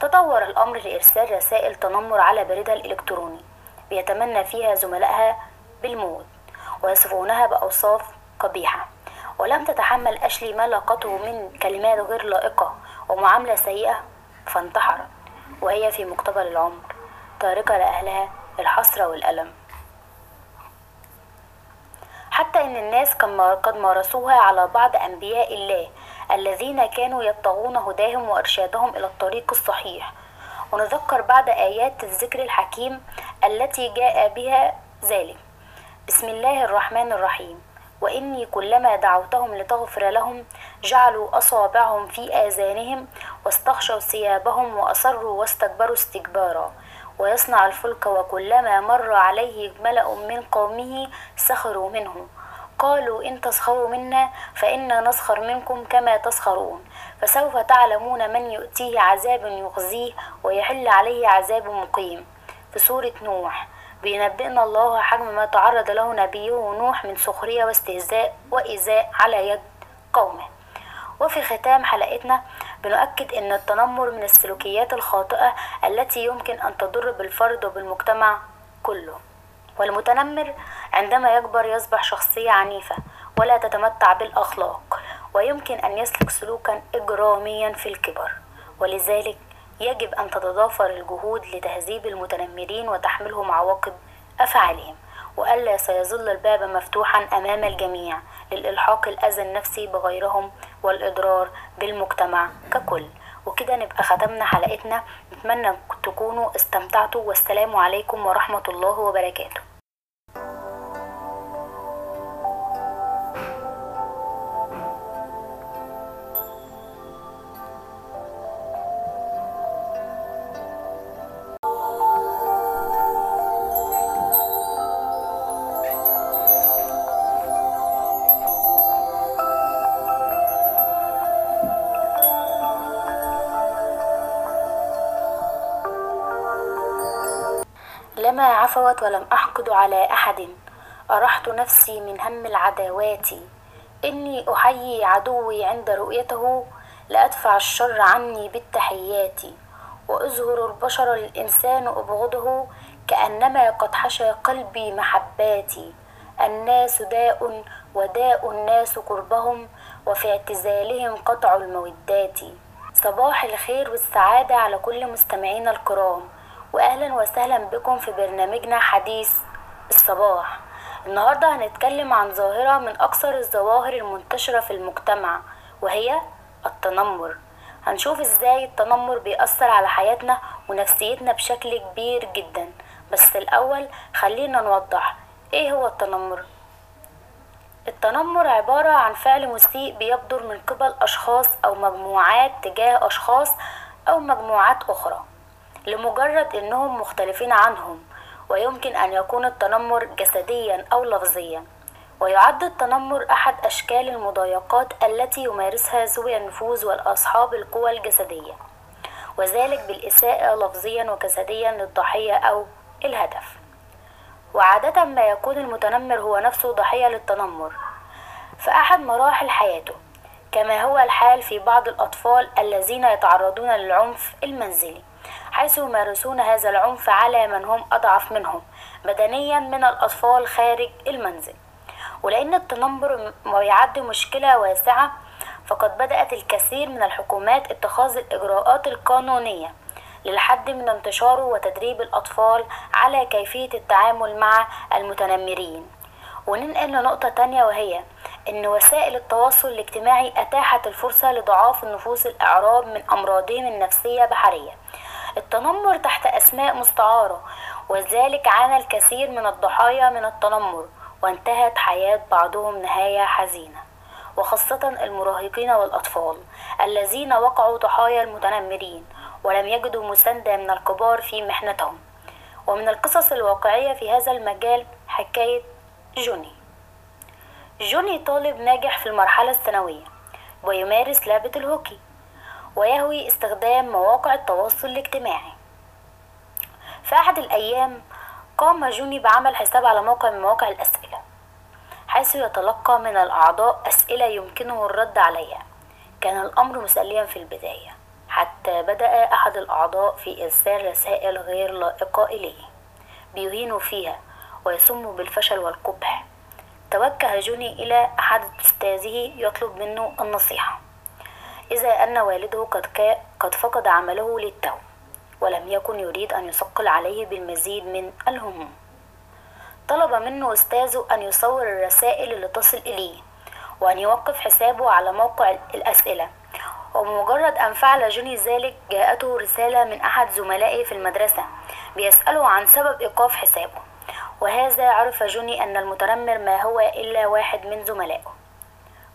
تطور الأمر لإرسال رسائل تنمر على بريدها الإلكتروني بيتمنى فيها زملائها بالموت ويصفونها بأوصاف قبيحة. ولم تتحمل أشلي ما لاقته من كلمات غير لائقة ومعاملة سيئة فانتحرت وهي في مقتبل العمر تاركة لأهلها الحسرة والألم. حتى إن الناس قد مارسوها على بعض أنبياء الله الذين كانوا يبتغون هداهم وإرشادهم إلى الطريق الصحيح. ونذكر بعض آيات الذكر الحكيم التي جاء بها ذلك. بسم الله الرحمن الرحيم. وإني كلما دعوتهم لتغفر لهم جعلوا أصابعهم في آذانهم واستغشوا ثيابهم وأصروا واستكبروا استكبارا. ويصنع الفلك وكلما مر عليه ملأ من قومه سخروا منه. قالوا إن تسخروا منا فإنا نسخر منكم كما تسخرون. فسوف تعلمون من يؤتيه عذاب يخزيه ويحل عليه عذاب مقيم. في سورة نوح بينبئنا الله حجم ما تعرض له نبيه نوح من سخرية واستهزاء وإيذاء على يد قومه. وفي ختام حلقتنا بنؤكد أن التنمر من السلوكيات الخاطئة التي يمكن أن تضر بالفرد وبالمجتمع كله. والمتنمر عندما يكبر يصبح شخصية عنيفة ولا تتمتع بالأخلاق ويمكن أن يسلك سلوكا إجراميا في الكبر. ولذلك يجب أن تتضافر الجهود لتهذيب المتنمرين وتحملهم عواقب أفعالهم وألا سيظل الباب مفتوحا أمام الجميع للإلحاق الأذى النفسي بغيرهم والإضرار بالمجتمع ككل. وكده نبقى ختمنا حلقتنا. نتمنى تكونوا استمتعتوا. والسلام عليكم ورحمة الله وبركاته. عفوت ولم أحقد على أحد. أرحت نفسي من هم العداوات. إني أحيي عدوي عند رؤيته لأدفع الشر عني بالتحيات. وأزهر البشر الإنسان أبغضه كأنما قد حشى قلبي محباتي الناس داء وداء الناس قربهم وفي اعتزالهم قطع المودات. صباح الخير والسعادة على كل مستمعينا الكرام. واهلا وسهلا بكم في برنامجنا حديث الصباح. النهاردة هنتكلم عن ظاهرة من أكثر الظواهر المنتشرة في المجتمع وهي التنمر. هنشوف إزاي التنمر بيأثر على حياتنا ونفسيتنا بشكل كبير جدا. بس الأول خلينا نوضح إيه هو التنمر؟ التنمر عبارة عن فعل مسيء بيبدر من قبل أشخاص أو مجموعات تجاه أشخاص أو مجموعات أخرى. لمجرد أنهم مختلفين عنهم ويمكن أن يكون التنمر جسديا أو لفظيا. ويعد التنمر أحد أشكال المضايقات التي يمارسها ذوي النفوذ والأصحاب القوى الجسدية وذلك بالإساءة لفظيا وجسديا للضحية أو الهدف. وعادة ما يكون المتنمر هو نفسه ضحية للتنمر. في أحد مراحل حياته كما هو الحال في بعض الأطفال الذين يتعرضون للعنف المنزلي. حيث يمارسون هذا العنف على من هم أضعف منهم بدنيا من الأطفال خارج المنزل. ولأن التنمر يعد مشكلة واسعة فقد بدأت الكثير من الحكومات اتخاذ الإجراءات القانونية للحد من انتشاره وتدريب الأطفال على كيفية التعامل مع المتنمرين. وننقل لنقطة تانية وهي إن وسائل التواصل الاجتماعي أتاحت الفرصة لضعاف النفوس الإعراب من أمراضهم النفسية بحرية. التنمر تحت أسماء مستعارة وذلك عانى الكثير من الضحايا من التنمر وانتهت حياة بعضهم نهاية حزينة وخاصة المراهقين والأطفال الذين وقعوا ضحايا المتنمرين ولم يجدوا مساندة من الكبار في محنتهم. ومن القصص الواقعية في هذا المجال حكاية جوني. جوني طالب ناجح في المرحلة الثانوية ويمارس لعبة الهوكي. ويهوي استخدام مواقع التواصل الاجتماعي. في أحد الأيام قام جوني بعمل حساب على موقع من مواقع الأسئلة حيث يتلقى من الأعضاء أسئلة يمكنه الرد عليها. كان الأمر مسليا في البداية حتى بدأ أحد الأعضاء في إرسال رسائل غير لائقة إليه بيهين فيها ويسم بالفشل والقبح. توجه جوني إلى أحد أستاذه يطلب منه النصيحة. إذا أن والده قد, قد فقد عمله للتو ولم يكن يريد أن يثقل عليه بالمزيد من الهموم. طلب منه أستاذه أن يصور الرسائل اللي تصل إليه وأن يوقف حسابه على موقع الأسئلة. وبمجرد أن فعل جوني ذلك جاءته رسالة من أحد زملائه في المدرسة بيسأله عن سبب إيقاف حسابه. وهذا عرف جوني أن المتنمر ما هو إلا واحد من زملائه.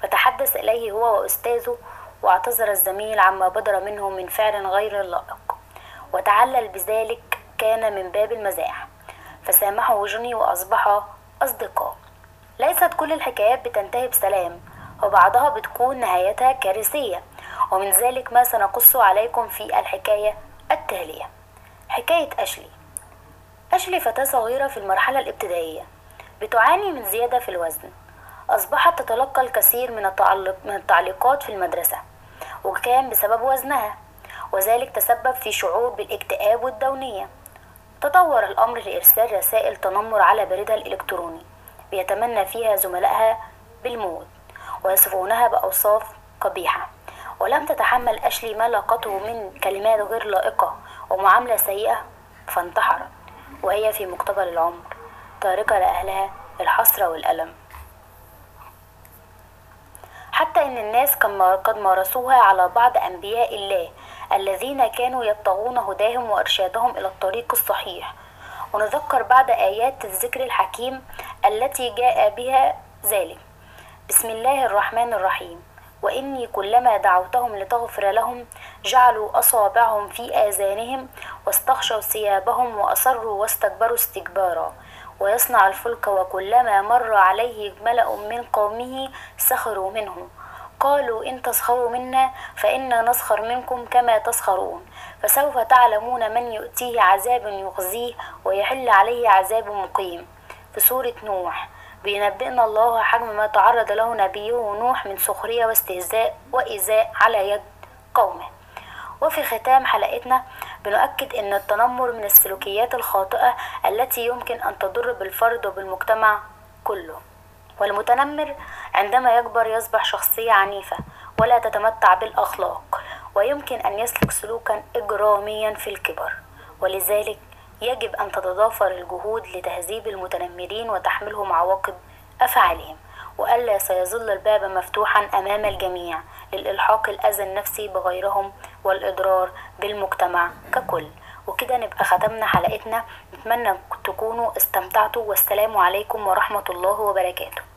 فتحدث إليه هو وأستاذه واعتذر الزميل عما بدر منه من فعل غير لائق. وتعلل بذلك كان من باب المزاح. فسامحه جوني وأصبحا أصدقاء. ليست كل الحكايات بتنتهي بسلام وبعضها بتكون نهايتها كارثية. ومن ذلك ما سنقص عليكم في الحكاية التالية. حكاية أشلي. أشلي فتاة صغيرة في المرحلة الابتدائية. بتعاني من زيادة في الوزن. أصبحت تتلقى الكثير من, التعلق من التعليقات في المدرسة. وكان بسبب وزنها وذلك تسبب في شعور بالاكتئاب والدونية. تطور الأمر لإرسال رسائل تنمر على بريدها الإلكتروني بيتمنى فيها زملائها بالموت ويصفونها بأوصاف قبيحة. ولم تتحمل أشلي ما لاقته من كلمات غير لائقة ومعاملة سيئة فانتحرت وهي في مقتبل العمر تاركة لأهلها الحسرة والألم. حتى إن الناس قد مارسوها على بعض أنبياء الله الذين كانوا يبتغون هداهم وإرشادهم إلى الطريق الصحيح. ونذكر بعض آيات الذكر الحكيم التي جاء بها ذلك. بسم الله الرحمن الرحيم. وإني كلما دعوتهم لتغفر لهم جعلوا أصابعهم في آذانهم واستغشوا ثيابهم وأصروا واستكبروا استكبارا. ويصنع الفلك وكلما مر عليه ملأ من قومه سخروا منه. قالوا إن تسخروا منا فإنا نسخر منكم كما تسخرون. فسوف تعلمون من يؤتيه عذاب يخزيه ويحل عليه عذاب مقيم. في سورة نوح بينبئنا الله حجم ما تعرض له نبيه نوح من سخرية واستهزاء وإيذاء على يد قومه. وفي ختام حلقتنا بنؤكد أن التنمر من السلوكيات الخاطئة التي يمكن أن تضر بالفرد وبالمجتمع كله. والمتنمر عندما يكبر يصبح شخصية عنيفة ولا تتمتع بالأخلاق ويمكن أن يسلك سلوكا إجراميا في الكبر. ولذلك يجب أن تتضافر الجهود لتهذيب المتنمرين وتحملهم عواقب أفعالهم. وألا سيظل الباب مفتوحا أمام الجميع للإلحاق الأذى النفسي بغيرهم والإضرار بالمجتمع ككل. وكده نبقى ختمنا حلقتنا. نتمنى تكونوا استمتعتوا. والسلام عليكم ورحمة الله وبركاته.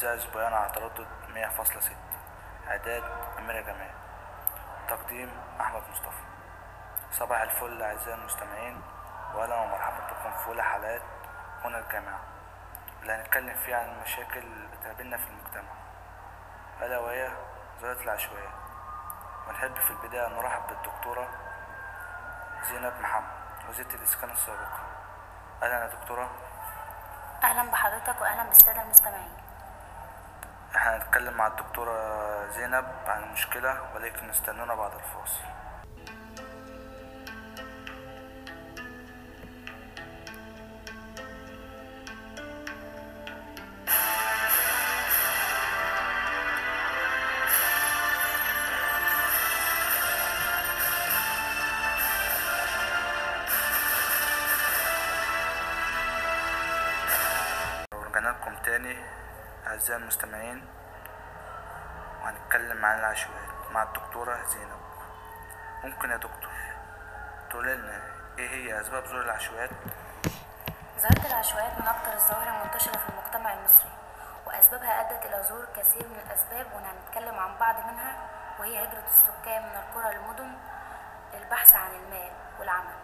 هتذاع أسبوعيا على تردد مية فاصلة ستة. إعداد أميرة جمال. تقديم أحمد مصطفى. صباح الفل أعزائي المستمعين وأهلا ومرحبا بكم في أولى حلقات هنا الجامعة. اللي هنتكلم فيها عن المشاكل اللي بتقابلنا في المجتمع. ألا وهي ظاهرة العشوائيات ونحب في البداية نرحب بالدكتورة زينب محمد وزيرة الإسكان السابقة. أهلا يا دكتورة. أهلا بحضرتك وأهلا بالسادة المستمعين. إحنا هنتكلم مع الدكتورة زينب عن المشكلة ولكن استنونا بعد الفاصل. أعزائي المستمعين وهنتكلم عن العشوائيات مع الدكتورة زينب. ممكن يا دكتور تقول لنا إيه هي أسباب ظهور العشوائيات؟ ظاهرة العشوائيات من أكثر الظواهر المنتشرة في المجتمع المصري وأسبابها أدت إلى ظهور كثير من الأسباب وهنتكلم عن بعض منها وهي هجرة السكان من القرى للمدن للبحث عن المال والعمل.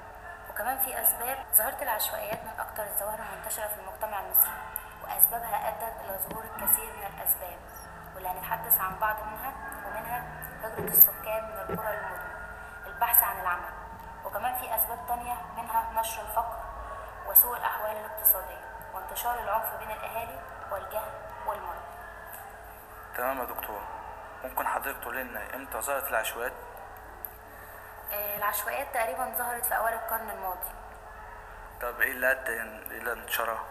وكمان في أسباب ظاهرة العشوائيات من أكثر الظواهر المنتشرة في المجتمع المصري. وأسبابها أدت إلى ظهور الكثير من الأسباب واللي هنتحدث عن بعض منها ومنها هجرة السكان من القرى للمدن البحث عن العمل وكمان في أسباب تانية منها نشر الفقر وسوء الأحوال الاقتصادية وانتشار العنف بين الأهالي والجهل والمرض. تمام يا دكتور. ممكن حضرتك تقول لنا إمتى ظهرت العشوائيات؟ آه، العشوائيات تقريبا ظهرت في أوائل القرن الماضي. طب إيه اللي أدى إلى انتشارها؟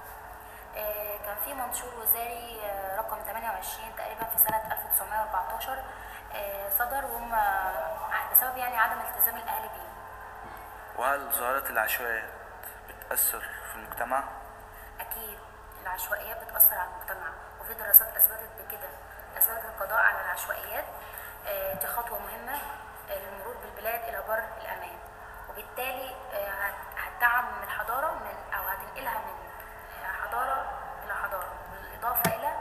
كان في منشور وزاري آه، رقم 28 تقريبا في سنة 1914 آه، صدر وهم بسبب يعني عدم التزام الأهل بيه. وهل ظاهرة العشوائيات بتأثر في المجتمع؟ أكيد العشوائيات بتأثر على المجتمع وفي دراسات أثبتت بكده أثبتت القضاء على العشوائيات آه، دي خطوة مهمة آه، للمرور بالبلاد إلى بر الأمان وبالتالي آه، هت- هتدعم الحضارة من أو هتنقلها من آه، حضارة إلى حضارة. بالإضافة إلى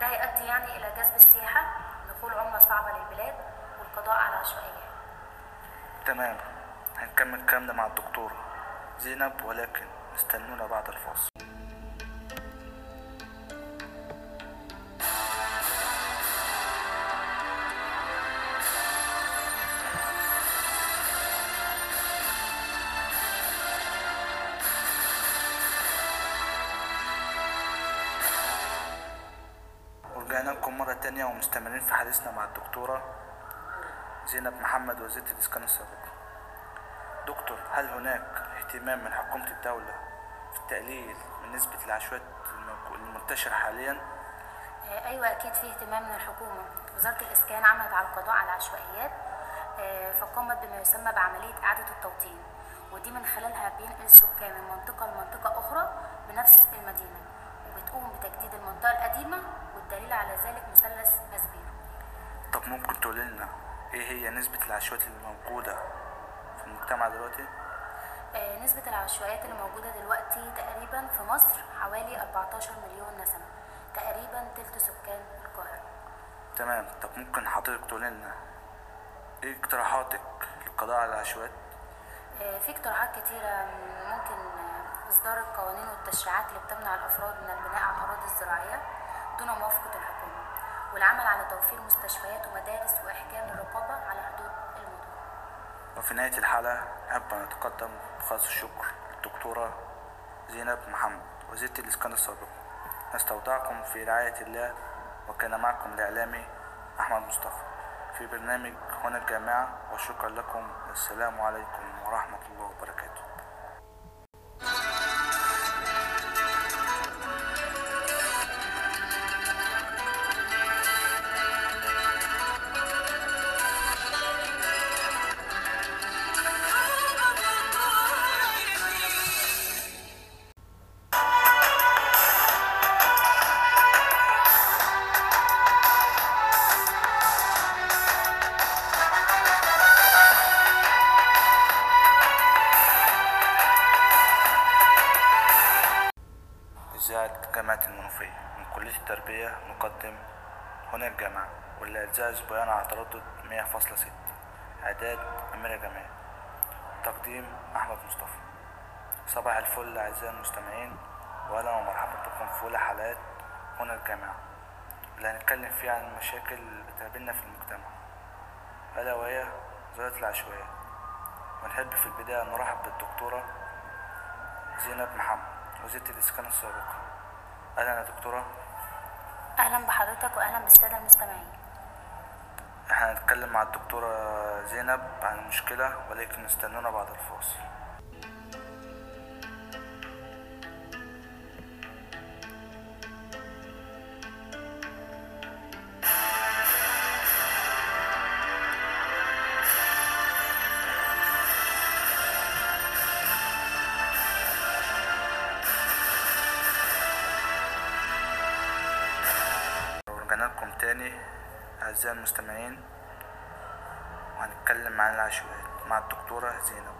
ده هيؤدي يعني إلى جذب السياحة دخول عملة صعبة للبلاد والقضاء على العشوائيات تمام. هنكمل كلامنا مع الدكتورة زينب ولكن استنونا بعد الفاصل. ومستمرين في حديثنا مع الدكتورة زينب محمد وزيرة الإسكان السابقة دكتور هل هناك اهتمام من حكومة الدولة في التقليل من نسبة العشوائيات المنتشرة حاليا؟ آه، أيوة أكيد في اهتمام من الحكومة. وزارة الإسكان عملت على القضاء على العشوائيات آه، فقامت بما يسمى بعملية إعادة التوطين. ودي من خلالها بينقل السكان من منطقة لمنطقة أخرى بنفس المدينة وبتقوم بتجديد المنطقة القديمة والدليل على ذلك مثلث ماسبيرو طب ممكن تقول لنا إيه هي نسبة العشوائيات الموجودة في المجتمع دلوقتي؟ آه، نسبة العشوائيات اللي موجودة دلوقتي تقريبا في مصر حوالي 14 مليون نسمة. تقريبا تلت سكان القاهرة. تمام. طب ممكن حضرتك تقول لنا إيه اقتراحاتك للقضاء على العشوائيات؟ آه، في اقتراحات كتيرة ممكن آه، إصدار القوانين والتشريعات اللي بتمنع الأفراد من البناء على الأراضي الزراعية. دون موافقة الحكومة والعمل على توفير مستشفيات ومدارس وإحكام الرقابة على حدود المدن. وفي نهاية الحلقة نحب أن نتقدم بخالص الشكر للدكتورة زينب محمد وزيرة الإسكان السابق. نستودعكم في رعاية الله وكان معكم الإعلامي أحمد مصطفى. في برنامج هنا الجامعة وشكرا لكم والسلام عليكم ورحمة الله وبركاته. هتذاع أسبوعيا على تردد مية فاصلة ستة. إعداد أميرة جمال تقديم أحمد مصطفى. صباح الفل أعزائي المستمعين وأهلا ومرحبا بكم في أولى حلقات هنا الجامعة. اللي هنتكلم فيها عن المشاكل اللي بتقابلنا في المجتمع. ألا وهي ظاهرة العشوائيات ونحب في البداية نرحب بالدكتورة زينب محمد وزيرة الإسكان السابقة. أهلا يا دكتورة. أهلا بحضرتك واهلا بالسادة المستمعين. إحنا هنتكلم مع الدكتورة زينب عن المشكلة ولكن استنونا بعد الفاصل. زينب.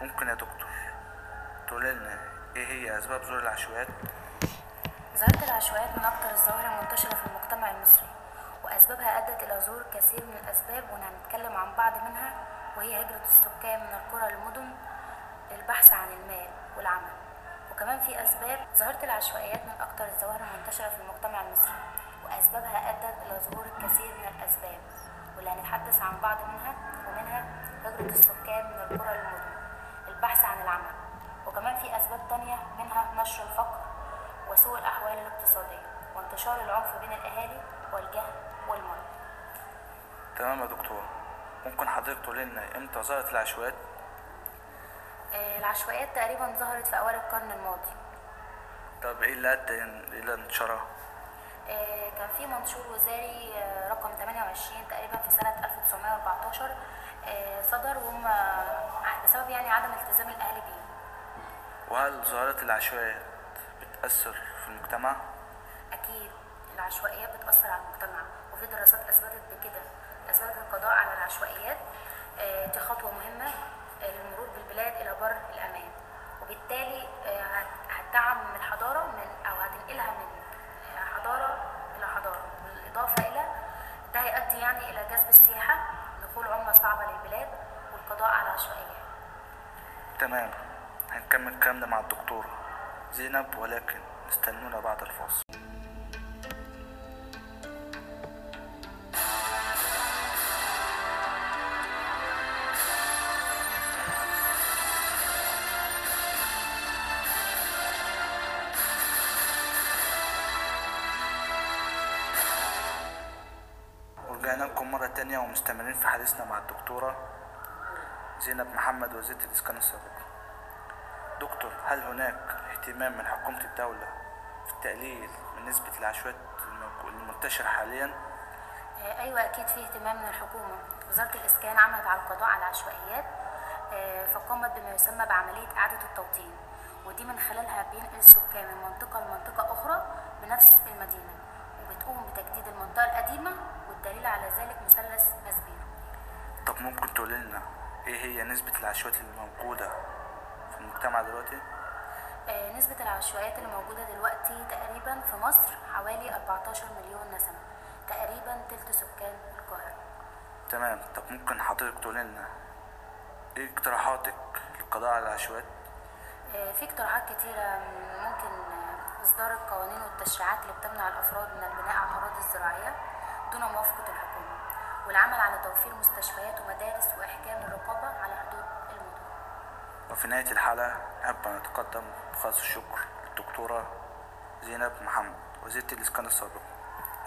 ممكن يا دكتور تقول لنا إيه هي أسباب ظهور العشوائيات؟ ظاهرة العشوائيات من أكثر الظواهر المنتشرة في المجتمع المصري وأسبابها أدت إلى ظهور كثير من الأسباب وهنتكلم عن بعض منها وهي هجرة السكان من القرى للمدن للبحث عن المال والعمل. وكمان في أسباب ظاهرة العشوائيات من أكثر الظواهر المنتشرة في المجتمع المصري وأسبابها أدت إلى ظهور الكثير من الأسباب. واللي هنتحدث عن بعض منها ومنها هجرة السكان من القرى للمدن البحث عن العمل وكمان في أسباب تانية منها نشر الفقر وسوء الأحوال الاقتصادية وانتشار العنف بين الأهالي والجهل والمرض. تمام يا دكتور. ممكن حضرتك تقول لنا إمتى ظهرت العشوائيات؟ آه، العشوائيات تقريبا ظهرت في أوائل القرن الماضي. طب إيه اللي أدى إلى انتشارها؟ كان في منشور وزاري آه، رقم 28 تقريبا في سنة 1914 آه، صدر وهم بسبب يعني عدم التزام الأهل بيه. وهل ظاهرة العشوائيات بتأثر في المجتمع؟ أكيد العشوائيات بتأثر على المجتمع وفي دراسات أثبتت بكده. أثبتت القضاء على العشوائيات آه، دي خطوة مهمة آه، للمرور بالبلاد إلى بر الأمان. وبالتالي آه، هت- هتدعم من الحضارة من أو هتنقلها من آه، حضارة إلى حضارة. بالإضافة إلى ده هيؤدي يعني إلى جذب السياحة دخول عملة صعبة للبلاد والقضاء على العشوائيات تمام. هنكمل كلامنا مع الدكتورة زينب ولكن استنونا بعد الفاصل. ومستمرين في حديثنا مع الدكتورة زينب محمد وزيرة الإسكان السابقة دكتور هل هناك اهتمام من حكومة الدولة في التقليل من نسبة العشوائيات المنتشرة حاليا؟ آه، أيوه أكيد في اهتمام من الحكومة. وزارة الإسكان عملت على القضاء على العشوائيات آه، فقامت بما يسمى بعملية إعادة التوطين. ودي من خلالها بينقل السكان من منطقه لمنطقة أخرى بنفس المدينة وبتقوم بتجديد المنطقة القديمة والدليل على ذلك مثلث ماسبيرو طب ممكن تقول لنا إيه هي نسبة العشوائيات الموجودة في المجتمع دلوقتي؟ آه، نسبة العشوائيات اللي موجودة دلوقتي تقريبا في مصر حوالي 14 مليون نسمة تقريبا تلت سكان القاهرة. تمام. طب ممكن حضرتك تقول لنا إيه اقتراحاتك للقضاء على العشوائيات؟ آه، في اقتراحات كتيرة ممكن آه، إصدار القوانين والتشريعات اللي بتمنع الأفراد من البناء على الأراضي الزراعية. دون موافقة الحكومة والعمل على توفير مستشفيات ومدارس وإحكام الرقابة على حدود المدن. وفي نهاية الحلقة نحب أن نتقدم بخالص الشكر الدكتورة زينب محمد وزيرة الإسكان السابقة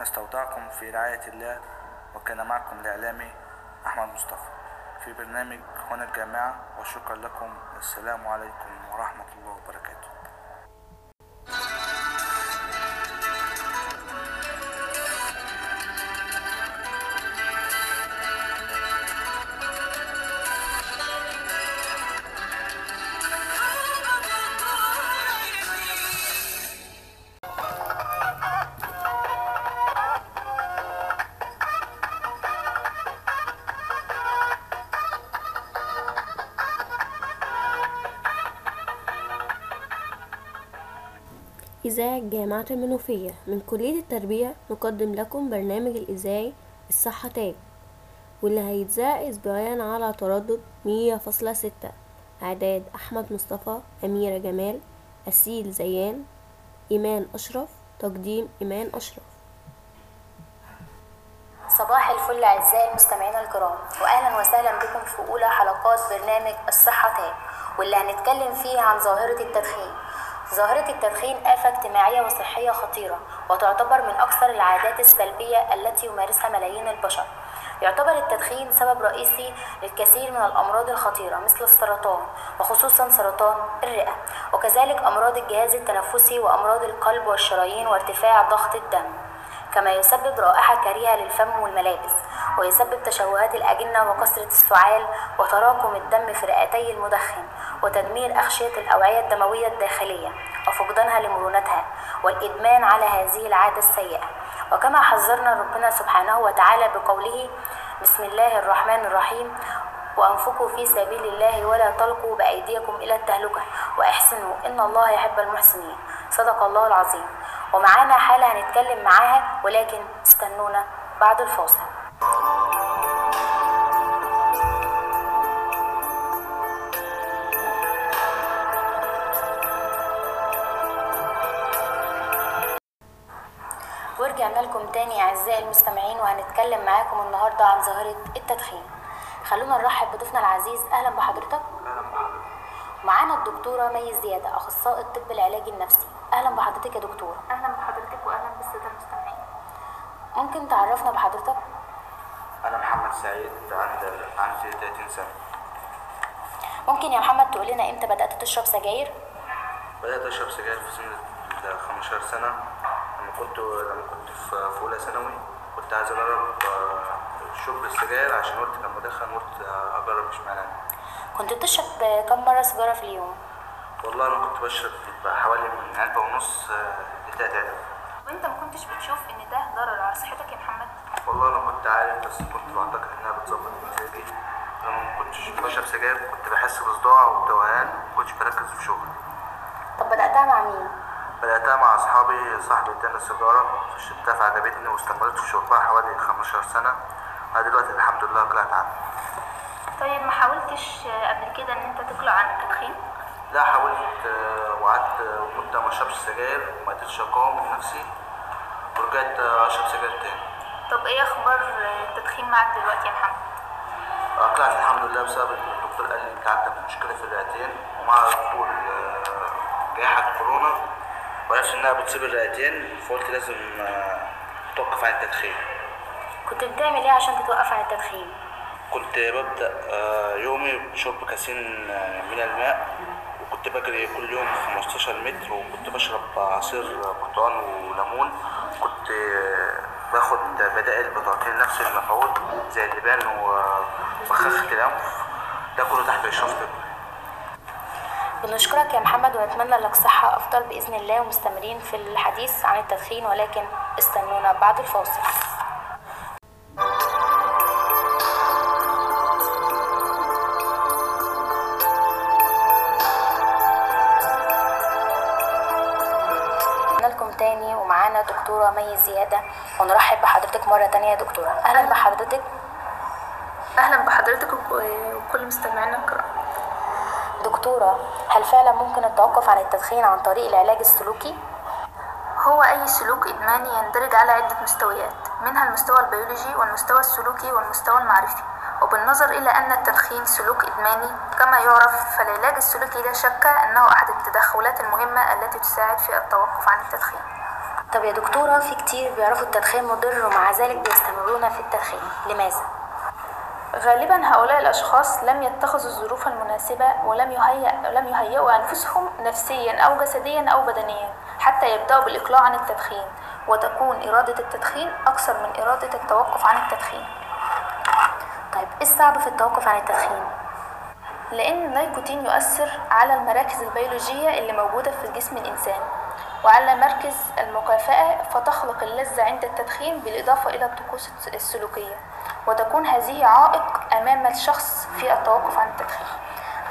نستودعكم في رعاية الله وكان معكم الإعلامي أحمد مصطفى. في برنامج هنا الجامعة وشكرا لكم والسلام عليكم ورحمة الله وبركاته. إذاعة جامعة المنوفية من كلية التربية نقدم لكم برنامج الإذاعي الصحة تاج واللي هيتذاع أسبوعيا على تردد مية فاصلة ستة. إعداد أحمد مصطفى أميرة جمال أسيل زيان إيمان أشرف تقديم إيمان أشرف. صباح الفل أعزائي المستمعين الكرام وأهلا وسهلا بكم في أولى حلقات برنامج الصحة تاج واللي هنتكلم فيه عن ظاهرة التدخين. ظاهرة التدخين آفة اجتماعية وصحية خطيرة وتعتبر من أكثر العادات السلبية التي يمارسها ملايين البشر. يعتبر التدخين سبب رئيسي للكثير من الأمراض الخطيرة مثل السرطان وخصوصا سرطان الرئة وكذلك أمراض الجهاز التنفسي وأمراض القلب والشرايين وارتفاع ضغط الدم. كما يسبب رائحة كريهة للفم والملابس ويسبب تشوهات الأجنة وكثرة السعال وتراكم الدم في رئتي المدخن. وتدمير أغشية الأوعية الدموية الداخلية وفقدانها لمرونتها والإدمان على هذه العادة السيئة. وكما حذرنا ربنا سبحانه وتعالى بقوله بسم الله الرحمن الرحيم وأنفقوا في سبيل الله ولا تلقوا بأيديكم إلى التهلكة. وأحسنوا إن الله يحب المحسنين. صدق الله العظيم. ومعانا حالة هنتكلم معاها ولكن استنونا بعد الفاصل. ورجعنا لكم تاني أعزائي المستمعين وهنتكلم معاكم النهاردة عن ظاهرة التدخين. خلونا نرحب بضيفنا العزيز. أهلا بحضرتك. معانا الدكتورة مي زيادة أخصائي الطب العلاجي النفسي. أهلا بحضرتك يا دكتورة. أهلا بحضرتك وأهلا بالسادة المستمعين. ممكن تعرفنا بحضرتك؟ أنا محمد سعيد عندي عندي 30 سنة. ممكن يا محمد تقول لنا إمتى بدأت تشرب سجاير؟ بدأت أشرب سجاير في سن ال 15 سنة. لما كنت لما كنت في أولى ثانوي كنت عايز أجرب آه، شرب السجاير عشان والدي كان مدخن قلت أجرب إشمعنى؟ أنا. كنت بتشرب كم مرة سيجارة في اليوم؟ والله أنا كنت بشرب حوالي من علبة ونص آه، لتلات علب وأنت ما كنتش بتشوف إن ده ضرر على صحتك يا محمد؟ والله أنا كنت عارف بس كنت بعتقد إنها بتظبط مزاجي لما ما كنتش بشرب سجاير كنت بحس بصداع وتوهان ما كنتش بركز في شغلي. طب بدأتها مع مين؟ بدأتها مع أصحابي صاحبي اداني سيجارة فشربتها فعجبتني واستمريت في شربها حوالي 15 سنة. أنا دلوقتي الحمد لله طلعت عنها طيب ما حاولتش قبل كده إن أنت تقلع عن التدخين؟ لا حاولت آه، وقعدت آه، مدة ما اشربش سجاير وما قدرتش أقاوم نفسي ورجعت آه، أشرب سجاير تاني. طب إيه أخبار التدخين معاك دلوقتي يا محمد؟ آه، طلعت الحمد لله بسبب إن الدكتور قال لي أنت عندك مشكلة في الرئتين ومع آه، جائحة كورونا. وعرفت انها بتسيب الرئتين فقلت لازم آه، اتوقف عن التدخين. كنت بتعمل إيه عشان تتوقف عن التدخين؟ كنت ببدأ آه، يومي بشرب كاسين آه، من الماء وكنت بجري كل يوم 15 متر وكنت بشرب عصير برتقال وليمون. كنت آه، باخد بدائل بتعطيني نفس المفعول زي اللبان و- وبخاخة الأنف. ده كله تحت إشراف طبي. بنشكرك يا محمد ونتمنى لك صحة أفضل بإذن الله ومستمرين في الحديث عن التدخين ولكن استنونا بعد الفاصل. لكم تاني ومعانا دكتورة مي زيادة ونرحب بحضرتك مرة تانية يا دكتورة. أهلا بحضرتك. أهلا بحضرتك وك- وكل مستمعينا الكرام. دكتورة هل فعلا ممكن التوقف عن التدخين عن طريق العلاج السلوكي؟ هو أي سلوك إدماني يندرج على عدة مستويات منها المستوى البيولوجي والمستوى السلوكي والمستوى المعرفي وبالنظر إلى أن التدخين سلوك إدماني كما يعرف فالعلاج السلوكي لا شك أنه أحد التدخلات المهمة التي تساعد في التوقف عن التدخين طب يا دكتورة في كتير بيعرفوا التدخين مضر ومع ذلك بيستمرون في التدخين لماذا؟ غالبا هؤلاء الأشخاص لم يتخذوا الظروف المناسبة ولم يهيئ لم يهيئوا أنفسهم نفسيا أو جسديا أو بدنيا حتى يبدأوا بالإقلاع عن التدخين وتكون إرادة التدخين أكثر من إرادة التوقف عن التدخين طيب إيه الصعب في التوقف عن التدخين؟ لأن النيكوتين يؤثر على المراكز البيولوجية اللي موجودة في جسم الإنسان وعلى مركز المكافأة فتخلق اللذة عند التدخين بالإضافة إلى الطقوس السلوكية وتكون هذه عائق أمام الشخص في التوقف عن التدخين.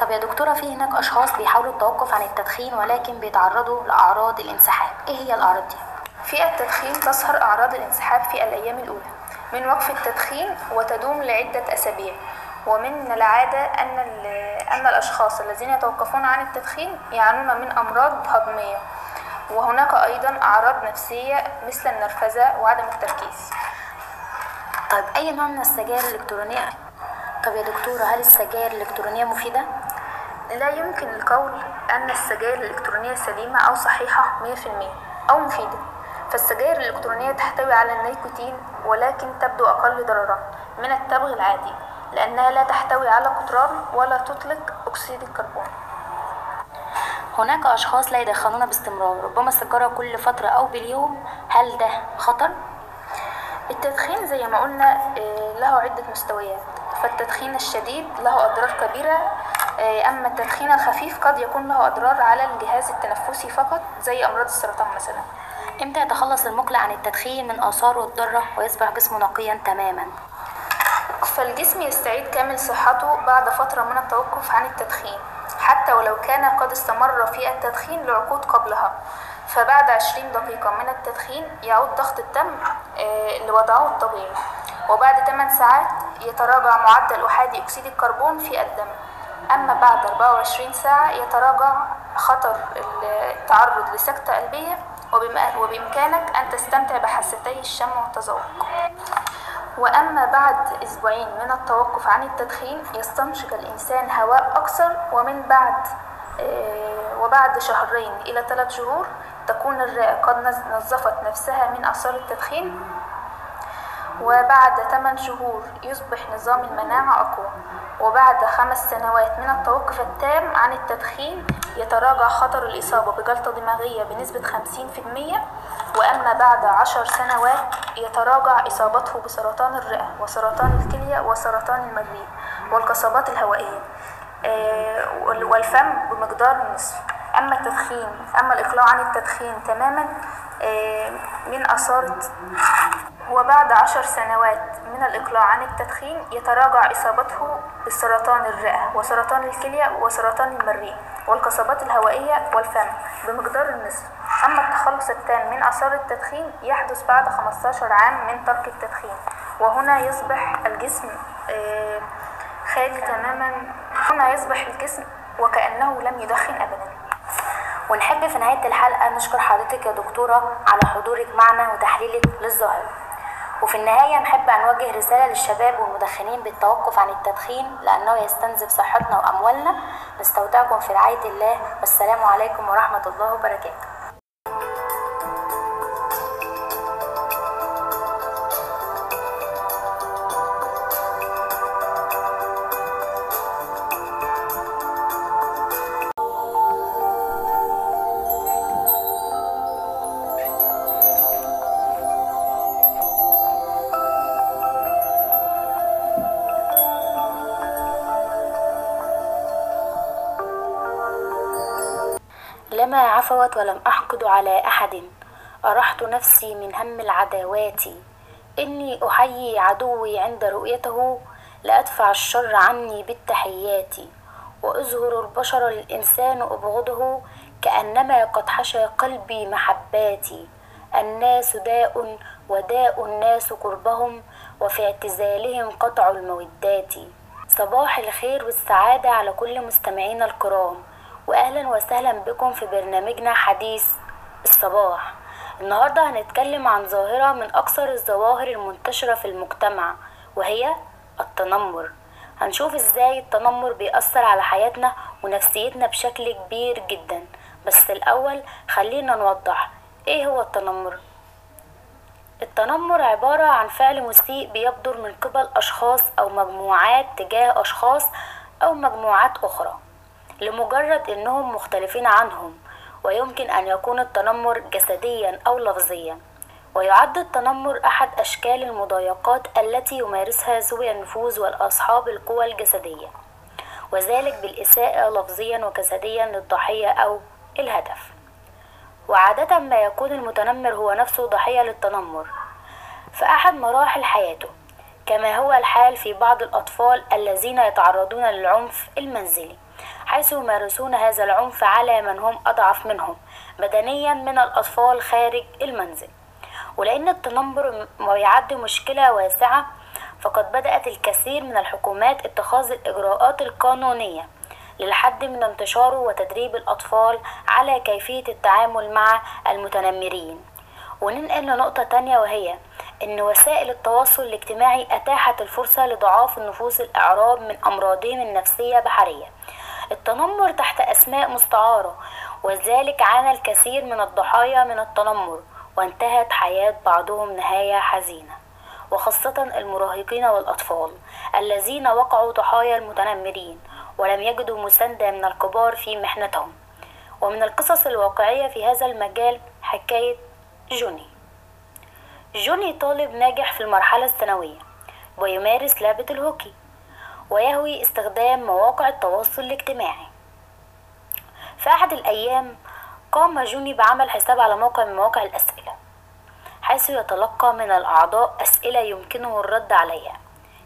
طب يا دكتورة في هناك أشخاص بيحاولوا التوقف عن التدخين ولكن بيتعرضوا لأعراض الانسحاب. إيه هي الأعراض دي؟ في التدخين تظهر أعراض الانسحاب في الأيام الأولى. من وقف التدخين وتدوم لعدة أسابيع. ومن العادة أن أن الأشخاص الذين يتوقفون عن التدخين يعانون من أمراض هضمية. وهناك أيضا أعراض نفسية مثل النرفزة وعدم التركيز. طيب أي نوع من السجائر الإلكترونية؟ طب يا دكتورة هل السجائر الإلكترونية مفيدة؟ لا يمكن القول أن السجائر الإلكترونية سليمة أو صحيحة 100% أو مفيدة فالسجائر الإلكترونية تحتوي على النيكوتين ولكن تبدو أقل ضررا من التبغ العادي لأنها لا تحتوي على قطران ولا تطلق أكسيد الكربون هناك أشخاص لا يدخنون باستمرار ربما السيجارة كل فترة أو باليوم هل ده خطر؟ التدخين زي ما قلنا له عدة مستويات. فالتدخين الشديد له أضرار كبيرة أما التدخين الخفيف قد يكون له أضرار على الجهاز التنفسي فقط زي أمراض السرطان مثلا. إمتى يتخلص المقلع عن التدخين من آثاره الضارة ويصبح جسمه نقيا تماما؟ فالجسم يستعيد كامل صحته بعد فترة من التوقف عن التدخين حتى ولو كان قد استمر في التدخين لعقود قبلها. فبعد عشرين دقيقة من التدخين يعود ضغط الدم لوضعه الطبيعي. وبعد 8 ساعات يتراجع معدل أحادي أكسيد الكربون في الدم. أما بعد 24 ساعة يتراجع خطر التعرض لسكتة قلبية وبإمكانك أن تستمتع بحاستي الشم والتذوق. وأما بعد أسبوعين من التوقف عن التدخين يستنشق الإنسان هواء أكثر ومن بعد وبعد شهرين إلى ثلاث شهور تكون الرئة قد نظفت نفسها من آثار التدخين وبعد 8 شهور يصبح نظام المناعة أقوى. وبعد خمس سنوات من التوقف التام عن التدخين يتراجع خطر الإصابة بجلطة دماغية بنسبة 50% وأما بعد عشر سنوات يتراجع إصابته بسرطان الرئة وسرطان الكلية وسرطان المريء والقصبات الهوائية والفم بمقدار النصف أما التدخين أما الإقلاع عن التدخين تماما من آثار وبعد عشر سنوات من الإقلاع عن التدخين يتراجع إصابته بسرطان الرئة وسرطان الكلية وسرطان المريء والقصبات الهوائية والفم بمقدار النصف. أما التخلص التام من آثار التدخين يحدث بعد 15 عام من ترك التدخين وهنا يصبح الجسم خالي تماما هنا يصبح الجسم وكأنه لم يدخن أبدا. ونحب في نهاية الحلقة نشكر حضرتك يا دكتورة على حضورك معنا وتحليلك للظاهرة وفي النهاية نحب أن نوجه رسالة للشباب والمدخنين بالتوقف عن التدخين لأنه يستنزف صحتنا وأموالنا. نستودعكم في رعاية الله والسلام عليكم ورحمة الله وبركاته. عفوت ولم أحقد على أحد. أرحت نفسي من هم العداوات. إني أحيي عدوي عند رؤيته لأدفع الشر عني بالتحيات. وأزهر البشر الإنسان أبغضه كأنما قد حشى قلبي محباتي الناس داء وداء الناس قربهم وفي اعتزالهم قطع المودات. صباح الخير والسعادة على كل مستمعينا الكرام. واهلا وسهلا بكم في برنامجنا حديث الصباح. النهارده هنتكلم عن ظاهرة من أكثر الظواهر المنتشرة في المجتمع وهي التنمر. هنشوف إزاي التنمر بيأثر على حياتنا ونفسيتنا بشكل كبير جدا. بس الأول خلينا نوضح إيه هو التنمر؟ التنمر عبارة عن فعل مسيء بيبدر من قبل أشخاص أو مجموعات تجاه أشخاص أو مجموعات أخرى. لمجرد إنهم مختلفين عنهم ويمكن أن يكون التنمر جسديا أو لفظيا. ويعد التنمر أحد أشكال المضايقات التي يمارسها ذوي النفوذ والأصحاب القوى الجسدية وذلك بالإساءة لفظيا وجسديا للضحية أو الهدف. وعادة ما يكون المتنمر هو نفسه ضحية للتنمر في أحد مراحل حياته كما هو الحال في بعض الأطفال الذين يتعرضون للعنف المنزلي. حيث يمارسون هذا العنف على من هم أضعف منهم بدنيا من الأطفال خارج المنزل. ولأن التنمر يعد مشكلة واسعة فقد بدأت الكثير من الحكومات اتخاذ الإجراءات القانونية للحد من انتشاره وتدريب الأطفال على كيفية التعامل مع المتنمرين. وننقل لنقطة تانية وهي إن وسائل التواصل الاجتماعي أتاحت الفرصة لضعاف النفوس الأعراب من أمراضهم النفسية بحرية. التنمر تحت أسماء مستعارة وذلك عانى الكثير من الضحايا من التنمر وانتهت حياة بعضهم نهاية حزينة وخاصة المراهقين والأطفال الذين وقعوا ضحايا المتنمرين ولم يجدوا مساندة من الكبار في محنتهم. ومن القصص الواقعية في هذا المجال حكاية جوني. جوني طالب ناجح في المرحلة الثانوية ويمارس لعبة الهوكي. ويهوي استخدام مواقع التواصل الاجتماعي. في أحد الأيام قام جوني بعمل حساب على موقع من مواقع الأسئلة حيث يتلقى من الأعضاء أسئلة يمكنه الرد عليها.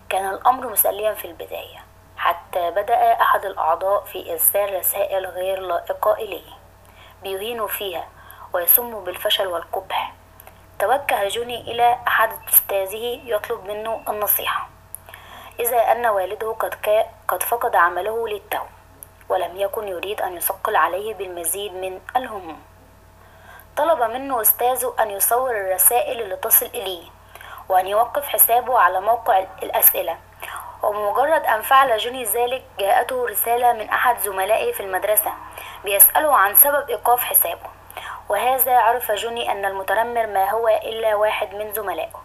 كان الأمر مسليا في البداية حتى بدأ أحد الأعضاء في إرسال رسائل غير لائقة إليه بيهين فيها ويسم بالفشل والقبح. توجه جوني إلى أحد أستاذه يطلب منه النصيحة. إذا أن والده قد, قد فقد عمله للتو ولم يكن يريد أن يثقل عليه بالمزيد من الهموم. طلب منه أستاذه أن يصور الرسائل اللي تصل إليه وأن يوقف حسابه على موقع الأسئلة. وبمجرد أن فعل جوني ذلك جاءته رسالة من أحد زملائه في المدرسة بيسأله عن سبب إيقاف حسابه. وهذا عرف جوني أن المتنمر ما هو إلا واحد من زملائه.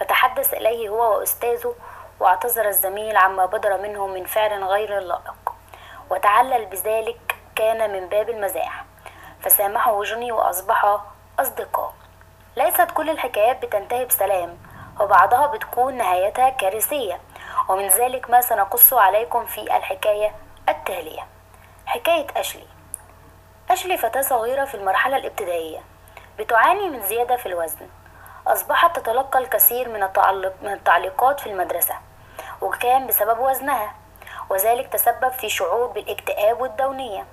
فتحدث إليه هو وأستاذه واعتذر الزميل عما بدر منه من فعل غير لائق. وتعلل بذلك كان من باب المزاح. فسامحه جوني وأصبحا أصدقاء. ليست كل الحكايات بتنتهي بسلام وبعضها بتكون نهايتها كارثية. ومن ذلك ما سنقص عليكم في الحكاية التالية. حكاية أشلي. أشلي فتاة صغيرة في المرحلة الابتدائية. بتعاني من زيادة في الوزن. أصبحت تتلقى الكثير من, التعلق من التعليقات في المدرسة. وكان بسبب وزنها وذلك تسبب في شعور بالاكتئاب والدونية.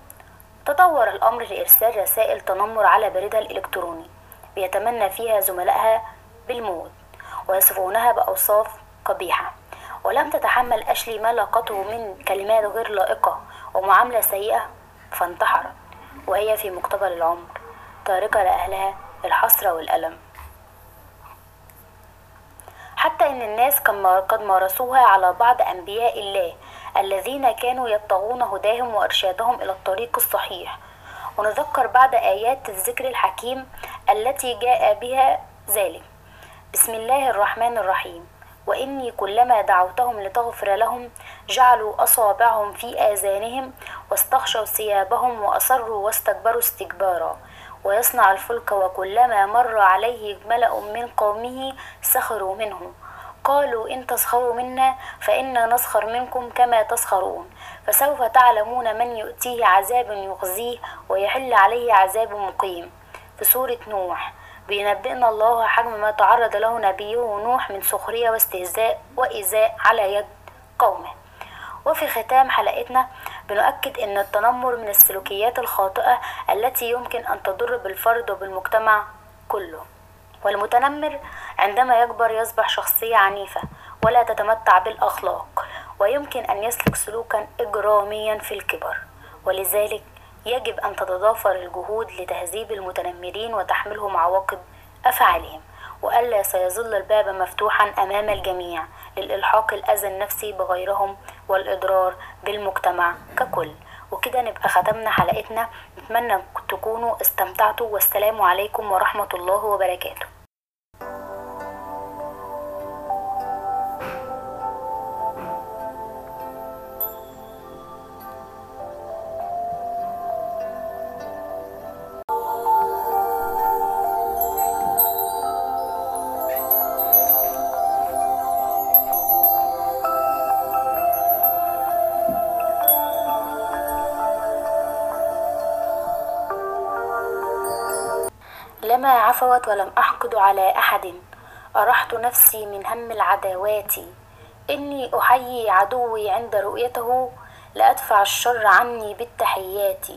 تطور الأمر لإرسال رسائل تنمر على بريدها الإلكتروني بيتمنى فيها زملائها بالموت ويصفونها بأوصاف قبيحة. ولم تتحمل أشلي ما لاقته من كلمات غير لائقة ومعاملة سيئة فانتحرت وهي في مقتبل العمر تاركة لأهلها الحسرة والألم. حتى إن الناس قد مارسوها على بعض أنبياء الله الذين كانوا يبتغون هداهم وإرشادهم إلى الطريق الصحيح. ونذكر بعض آيات الذكر الحكيم التي جاء بها ذلك. بسم الله الرحمن الرحيم. وإني كلما دعوتهم لتغفر لهم جعلوا أصابعهم في آذانهم واستغشوا ثيابهم وأصروا واستكبروا استكبارا. ويصنع الفلك وكلما مر عليه ملأ من قومه سخروا منه. قالوا إن تسخروا منا فإنا نسخر منكم كما تسخرون. فسوف تعلمون من يؤتيه عذاب يخزيه ويحل عليه عذاب مقيم. في سورة نوح بينبئنا الله حجم ما تعرض له نبيه نوح من سخرية واستهزاء وإيذاء على يد قومه. وفي ختام حلقتنا بنؤكد أن التنمر من السلوكيات الخاطئة التي يمكن أن تضر بالفرد وبالمجتمع كله. والمتنمر عندما يكبر يصبح شخصية عنيفة ولا تتمتع بالأخلاق ويمكن أن يسلك سلوكا إجراميا في الكبر. ولذلك يجب أن تتضافر الجهود لتهذيب المتنمرين وتحملهم عواقب أفعالهم وألا سيظل الباب مفتوحا أمام الجميع للإلحاق الأذى النفسي بغيرهم والإضرار بالمجتمع ككل. وكده نبقى ختمنا حلقتنا. نتمنى تكونوا استمتعتوا. والسلام عليكم ورحمة الله وبركاته. عفوت ولم أحقد على أحد. أرحت نفسي من هم العداوات. إني أحيي عدوي عند رؤيته لأدفع الشر عني بالتحيات.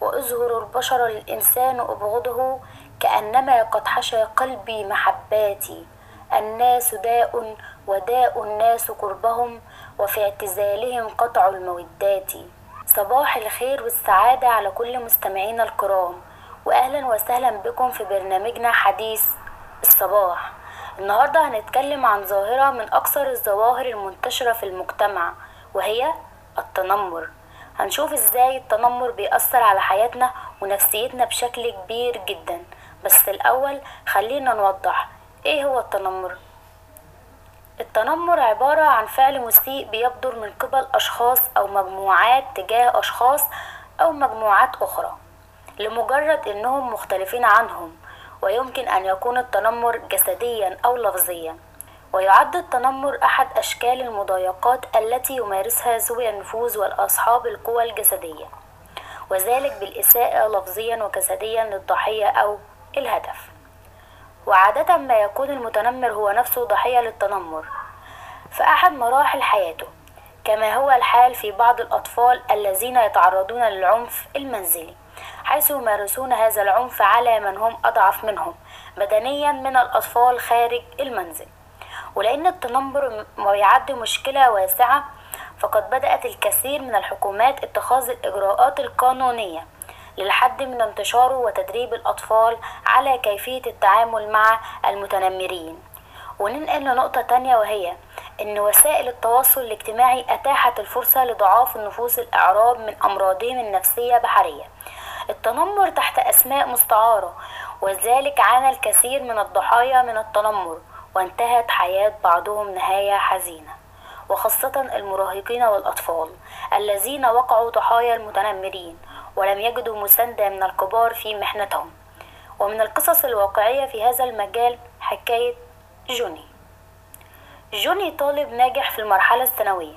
وأزهر البشر الإنسان أبغضه كأنما قد حشى قلبي محباتي الناس داء وداء الناس قربهم وفي اعتزالهم قطع المودات. صباح الخير والسعادة على كل مستمعينا الكرام. واهلا وسهلا بكم في برنامجنا حديث الصباح. النهاردة هنتكلم عن ظاهرة من أكثر الظواهر المنتشرة في المجتمع وهي التنمر. هنشوف إزاي التنمر بيأثر على حياتنا ونفسيتنا بشكل كبير جدا. بس الأول خلينا نوضح إيه هو التنمر؟ التنمر عبارة عن فعل مسيء بيبدر من قبل أشخاص أو مجموعات تجاه أشخاص أو مجموعات أخرى. لمجرد إنهم مختلفين عنهم ويمكن أن يكون التنمر جسديا أو لفظيا. ويعد التنمر أحد أشكال المضايقات التي يمارسها ذوي النفوذ والأصحاب القوى الجسدية وذلك بالإساءة لفظيا وجسديا للضحية أو الهدف. وعادة ما يكون المتنمر هو نفسه ضحية للتنمر. في احد مراحل حياته كما هو الحال في بعض الأطفال الذين يتعرضون للعنف المنزلي. حيث يمارسون هذا العنف على من هم أضعف منهم بدنيا من الأطفال خارج المنزل. ولأن التنمر يعد مشكلة واسعة فقد بدأت الكثير من الحكومات اتخاذ الإجراءات القانونية للحد من انتشاره وتدريب الأطفال على كيفية التعامل مع المتنمرين. وننقل لنقطة تانية وهي إن وسائل التواصل الاجتماعي أتاحت الفرصة لضعاف النفوس الإعراب من أمراضهم النفسية بحرية. التنمر تحت أسماء مستعارة وذلك عانى الكثير من الضحايا من التنمر وانتهت حياة بعضهم نهاية حزينة وخاصة المراهقين والأطفال الذين وقعوا ضحايا المتنمرين ولم يجدوا مساندة من الكبار في محنتهم. ومن القصص الواقعية في هذا المجال حكاية جوني. جوني طالب ناجح في المرحلة الثانوية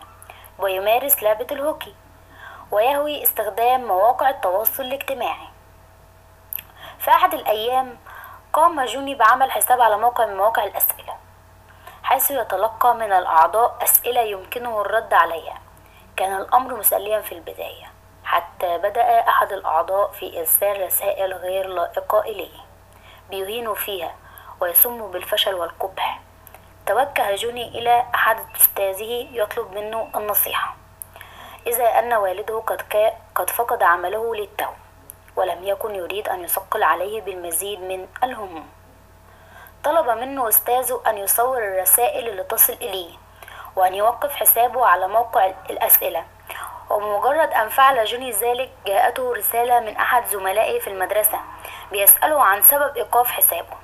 ويمارس لعبة الهوكي. ويهوي استخدام مواقع التواصل الاجتماعي. في أحد الأيام قام جوني بعمل حساب على موقع من مواقع الأسئلة حيث يتلقى من الأعضاء أسئلة يمكنه الرد عليها. كان الأمر مسليا في البداية حتى بدأ أحد الأعضاء في إرسال رسائل غير لائقة إليه بيهين فيها ويسم بالفشل والقبح. توجه جوني إلى أحد أستاذه يطلب منه النصيحة. إذا أن والده قد, قد فقد عمله للتو ولم يكن يريد أن يثقل عليه بالمزيد من الهموم. طلب منه أستاذه أن يصور الرسائل اللي تصل إليه وأن يوقف حسابه على موقع الأسئلة. وبمجرد أن فعل جوني ذلك جاءته رسالة من أحد زملائه في المدرسة بيسأله عن سبب إيقاف حسابه.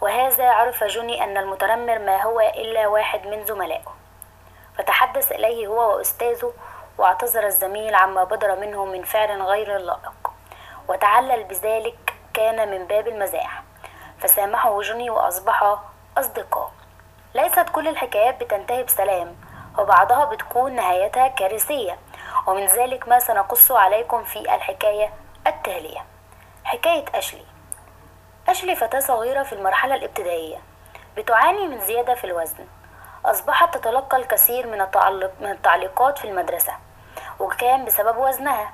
وهذا عرف جوني أن المتنمر ما هو إلا واحد من زملائه. فتحدث إليه هو وأستاذه واعتذر الزميل عما بدر منه من فعل غير لائق. وتعلل بذلك كان من باب المزاح. فسامحه جوني وأصبحا أصدقاء. ليست كل الحكايات بتنتهي بسلام وبعضها بتكون نهايتها كارثية. ومن ذلك ما سنقص عليكم في الحكاية التالية. حكاية أشلي. أشلي فتاة صغيرة في المرحلة الابتدائية. بتعاني من زيادة في الوزن. أصبحت تتلقى الكثير من التعليقات في المدرسة. وكان بسبب وزنها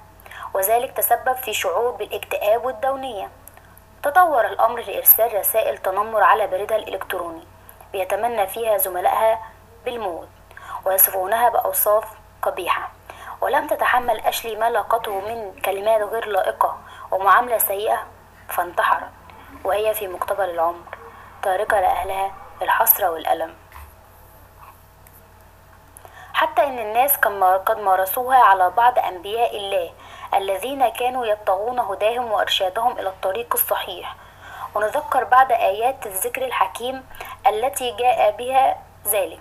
وذلك تسبب في شعور بالاكتئاب والدونية. تطور الأمر لإرسال رسائل تنمر على بريدها الإلكتروني بيتمنى فيها زملائها بالموت ويصفونها بأوصاف قبيحة. ولم تتحمل أشلي ما لاقته من كلمات غير لائقة ومعاملة سيئة فانتحرت وهي في مقتبل العمر تاركة لأهلها الحسرة والألم. حتى إن الناس قد مارسوها على بعض أنبياء الله الذين كانوا يبتغون هداهم وإرشادهم إلى الطريق الصحيح. ونذكر بعض آيات الذكر الحكيم التي جاء بها ذلك.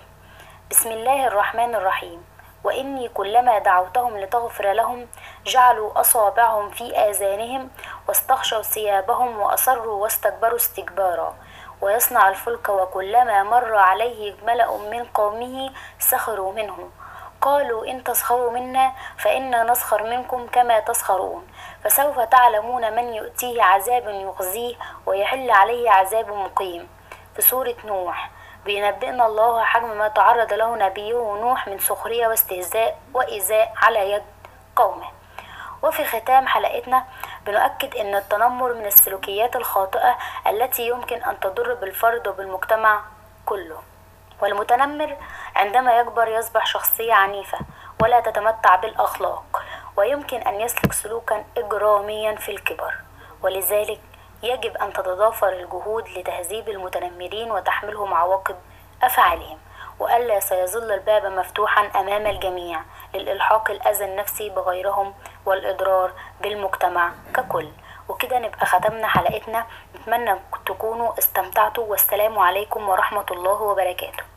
بسم الله الرحمن الرحيم. وإني كلما دعوتهم لتغفر لهم جعلوا أصابعهم في آذانهم واستغشوا ثيابهم وأصروا واستكبروا استكبارا. ويصنع الفلك وكلما مر عليه ملأ من قومه سخروا منه. قالوا إن تسخروا منا فإنا نسخر منكم كما تسخرون. فسوف تعلمون من يؤتيه عذاب يخزيه ويحل عليه عذاب مقيم. في سورة نوح بينبئنا الله حجم ما تعرض له نبيه نوح من سخرية واستهزاء وإيذاء على يد قومه. وفي ختام حلقتنا بنؤكد أن التنمر من السلوكيات الخاطئة التي يمكن أن تضر بالفرد وبالمجتمع كله. والمتنمر عندما يكبر يصبح شخصية عنيفة ولا تتمتع بالأخلاق ويمكن أن يسلك سلوكا إجراميا في الكبر. ولذلك يجب أن تتضافر الجهود لتهذيب المتنمرين وتحملهم عواقب أفعالهم. وألا سيظل الباب مفتوحا أمام الجميع للإلحاق الأذى النفسي بغيرهم والإضرار بالمجتمع ككل. وكده نبقى ختمنا حلقتنا. نتمنى تكونوا استمتعتوا. والسلام عليكم ورحمة الله وبركاته.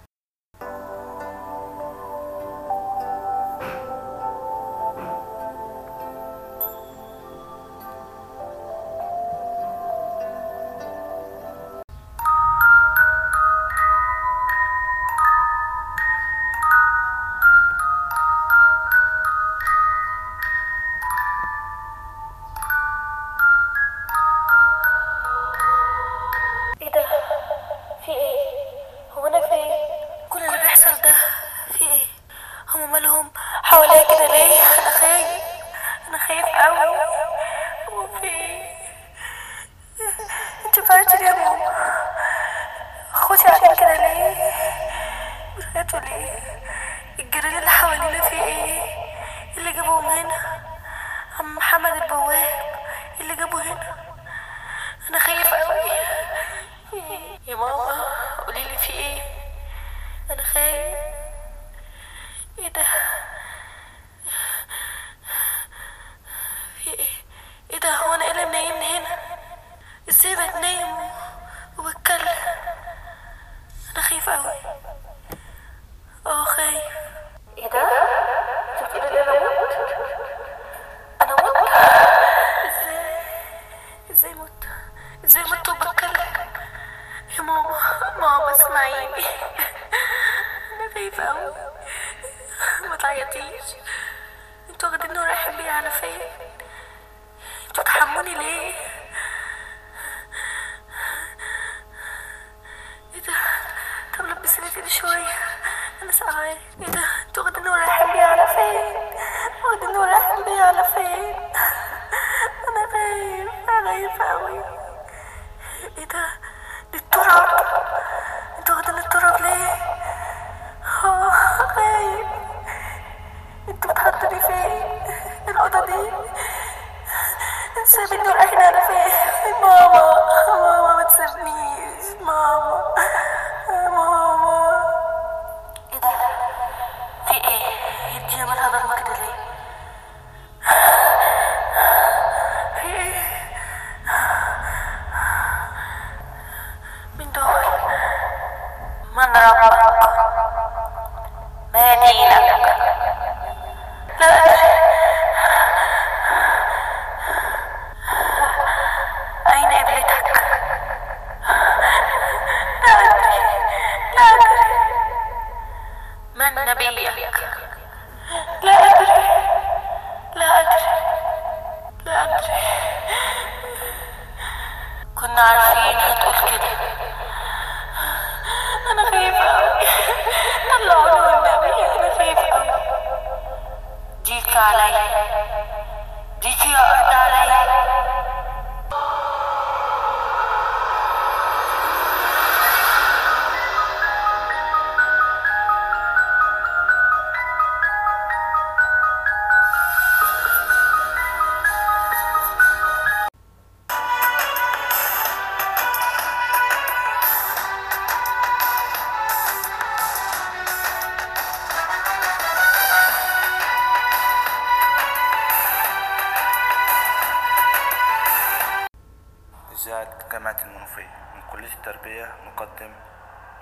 نقدم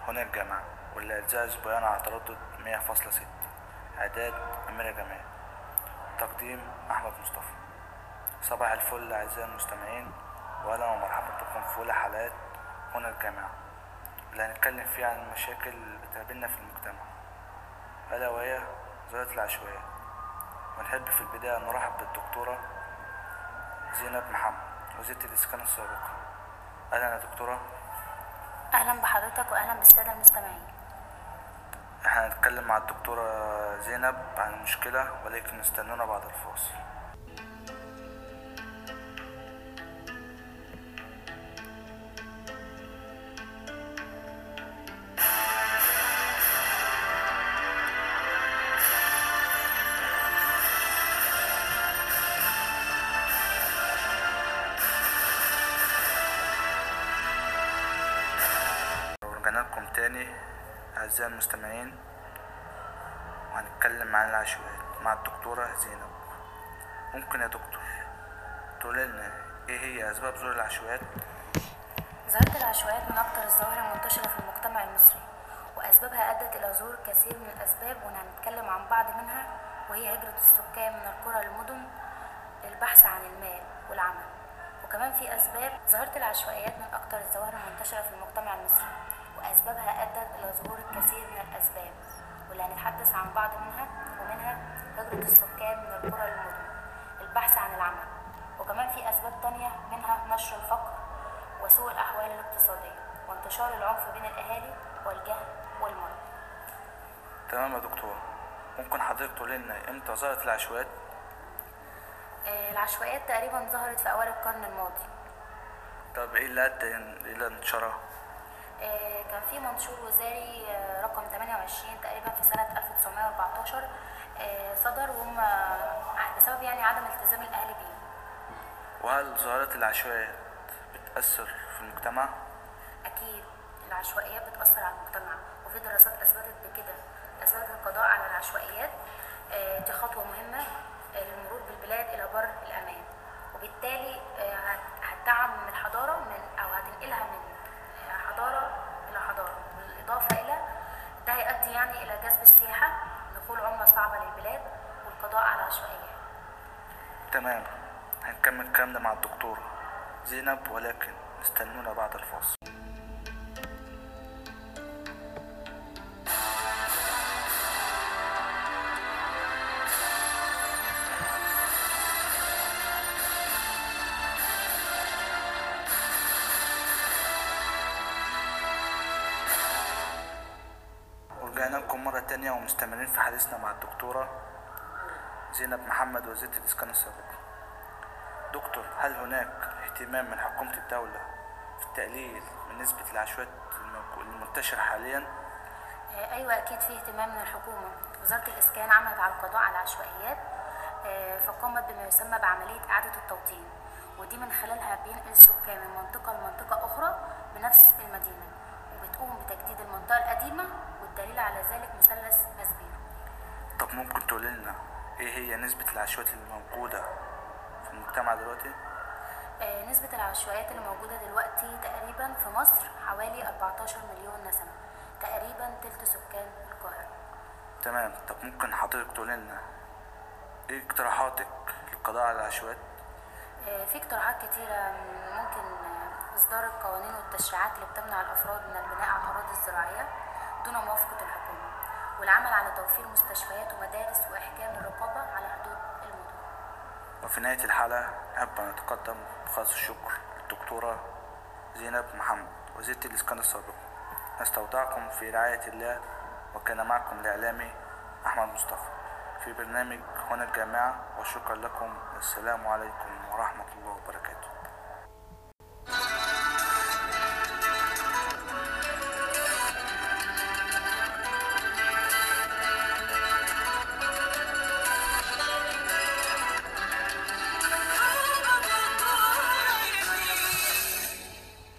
هنا الجامعة واللي أسبوعيا على تردد مية فاصلة ستة. إعداد أميرة جمال تقديم أحمد مصطفى. صباح الفل أعزائي المستمعين وأهلا ومرحبا بكم في أولى حلقات هنا الجامعة. اللي هنتكلم فيها عن المشاكل اللي بتقابلنا في المجتمع. ألا وهي ظاهرة العشوائيات ونحب في البداية نرحب بالدكتورة زينب محمد وزيرة الإسكان السابقة. أهلا يا دكتورة. أهلا بحضرتك واهلا بالسادة المستمعين. إحنا هنتكلم مع الدكتورة زينب عن المشكلة ولكن استنونا بعد الفاصل. زينب. ممكن يا دكتور تقول لنا إيه هي أسباب ظهور العشوائيات؟ ظاهرة العشوائيات من أكثر الظواهر المنتشرة في المجتمع المصري وأسبابها أدت إلى ظهور كثير من الأسباب وهنتكلم عن بعض منها وهي هجرة السكان من القرى للمدن للبحث عن المال والعمل. وكمان في أسباب ظاهرة العشوائيات من أكثر الظواهر المنتشرة في المجتمع المصري وأسبابها أدت إلى ظهور الكثير من الأسباب. واللي هنتحدث عن بعض منها ومنها هجرة السكان من القرى للمدن البحث عن العمل. وكمان في أسباب تانية منها نشر الفقر وسوء الأحوال الاقتصادية وانتشار العنف بين الأهالي والجهل والمرض. تمام يا دكتور. ممكن حضرتك تقول لنا إمتى ظهرت العشوائيات؟ آه، العشوائيات تقريبا ظهرت في أوائل القرن الماضي. طب إيه اللي أدى إلى انتشارها آه، كان في منشور وزاري آه، رقم 28 تقريبا في سنة 1914 آه، صدر وهم بسبب يعني عدم التزام الأهل بيه. وهل ظاهرة العشوائيات بتأثر في المجتمع؟ أكيد. العشوائيات بتأثر على المجتمع وفي دراسات أثبتت بكده. أثبتت القضاء على العشوائيات آه، دي خطوة مهمة آه، للمرور بالبلاد إلى بر الأمان. وبالتالي آه، هت- هتدعم من الحضارة من أو هتنقلها من آه، حضارة إلى حضارة بالإضافة إلى ده هيؤدي يعني إلى جذب السياحة دخول عملة صعبة للبلاد والقضاء على العشوائيات تمام. هنكمل كلامنا مع الدكتورة زينب ولكن استنونا بعد الفاصل. ومستمرين في حديثنا مع الدكتورة زينب محمد وزيرة الإسكان السابقة دكتور هل هناك اهتمام من حكومة الدولة في التقليل من نسبة العشوائيات المنتشرة حاليا؟ آه، أيوة أكيد في اهتمام من الحكومة. وزارة الإسكان عملت على القضاء على العشوائيات آه، فقامت بما يسمى بعملية إعادة التوطين. ودي من خلالها بينقل السكان من منطقة لمنطقة أخرى بنفس المدينة وبتقوم بتجديد المنطقة القديمة والدليل على ذلك مثلث ماسبيرو طب ممكن تقول لنا إيه هي نسبة العشوائيات الموجودة في المجتمع دلوقتي؟ آه، نسبة العشوائيات اللي موجودة دلوقتي تقريبا في مصر حوالي 14 مليون نسمة تقريبا تلت سكان القاهرة. تمام. طب ممكن حضرتك تقول لنا إيه اقتراحاتك للقضاء على العشوائيات؟ آه، في اقتراحات كتيرة ممكن آه، إصدار القوانين والتشريعات اللي بتمنع الأفراد من البناء على الأراضي الزراعية. دون موافقة الحكومة والعمل على توفير مستشفيات ومدارس وإحكام الرقابة على حدود المدن. وفي نهاية الحلقة نحب أن نتقدم بخالص الشكر للدكتورة زينب محمد وزيرة الإسكان السابقة نستودعكم في رعاية الله وكان معكم الإعلامي أحمد مصطفى. في برنامج هنا الجامعة وشكرا لكم والسلام عليكم ورحمة الله وبركاته.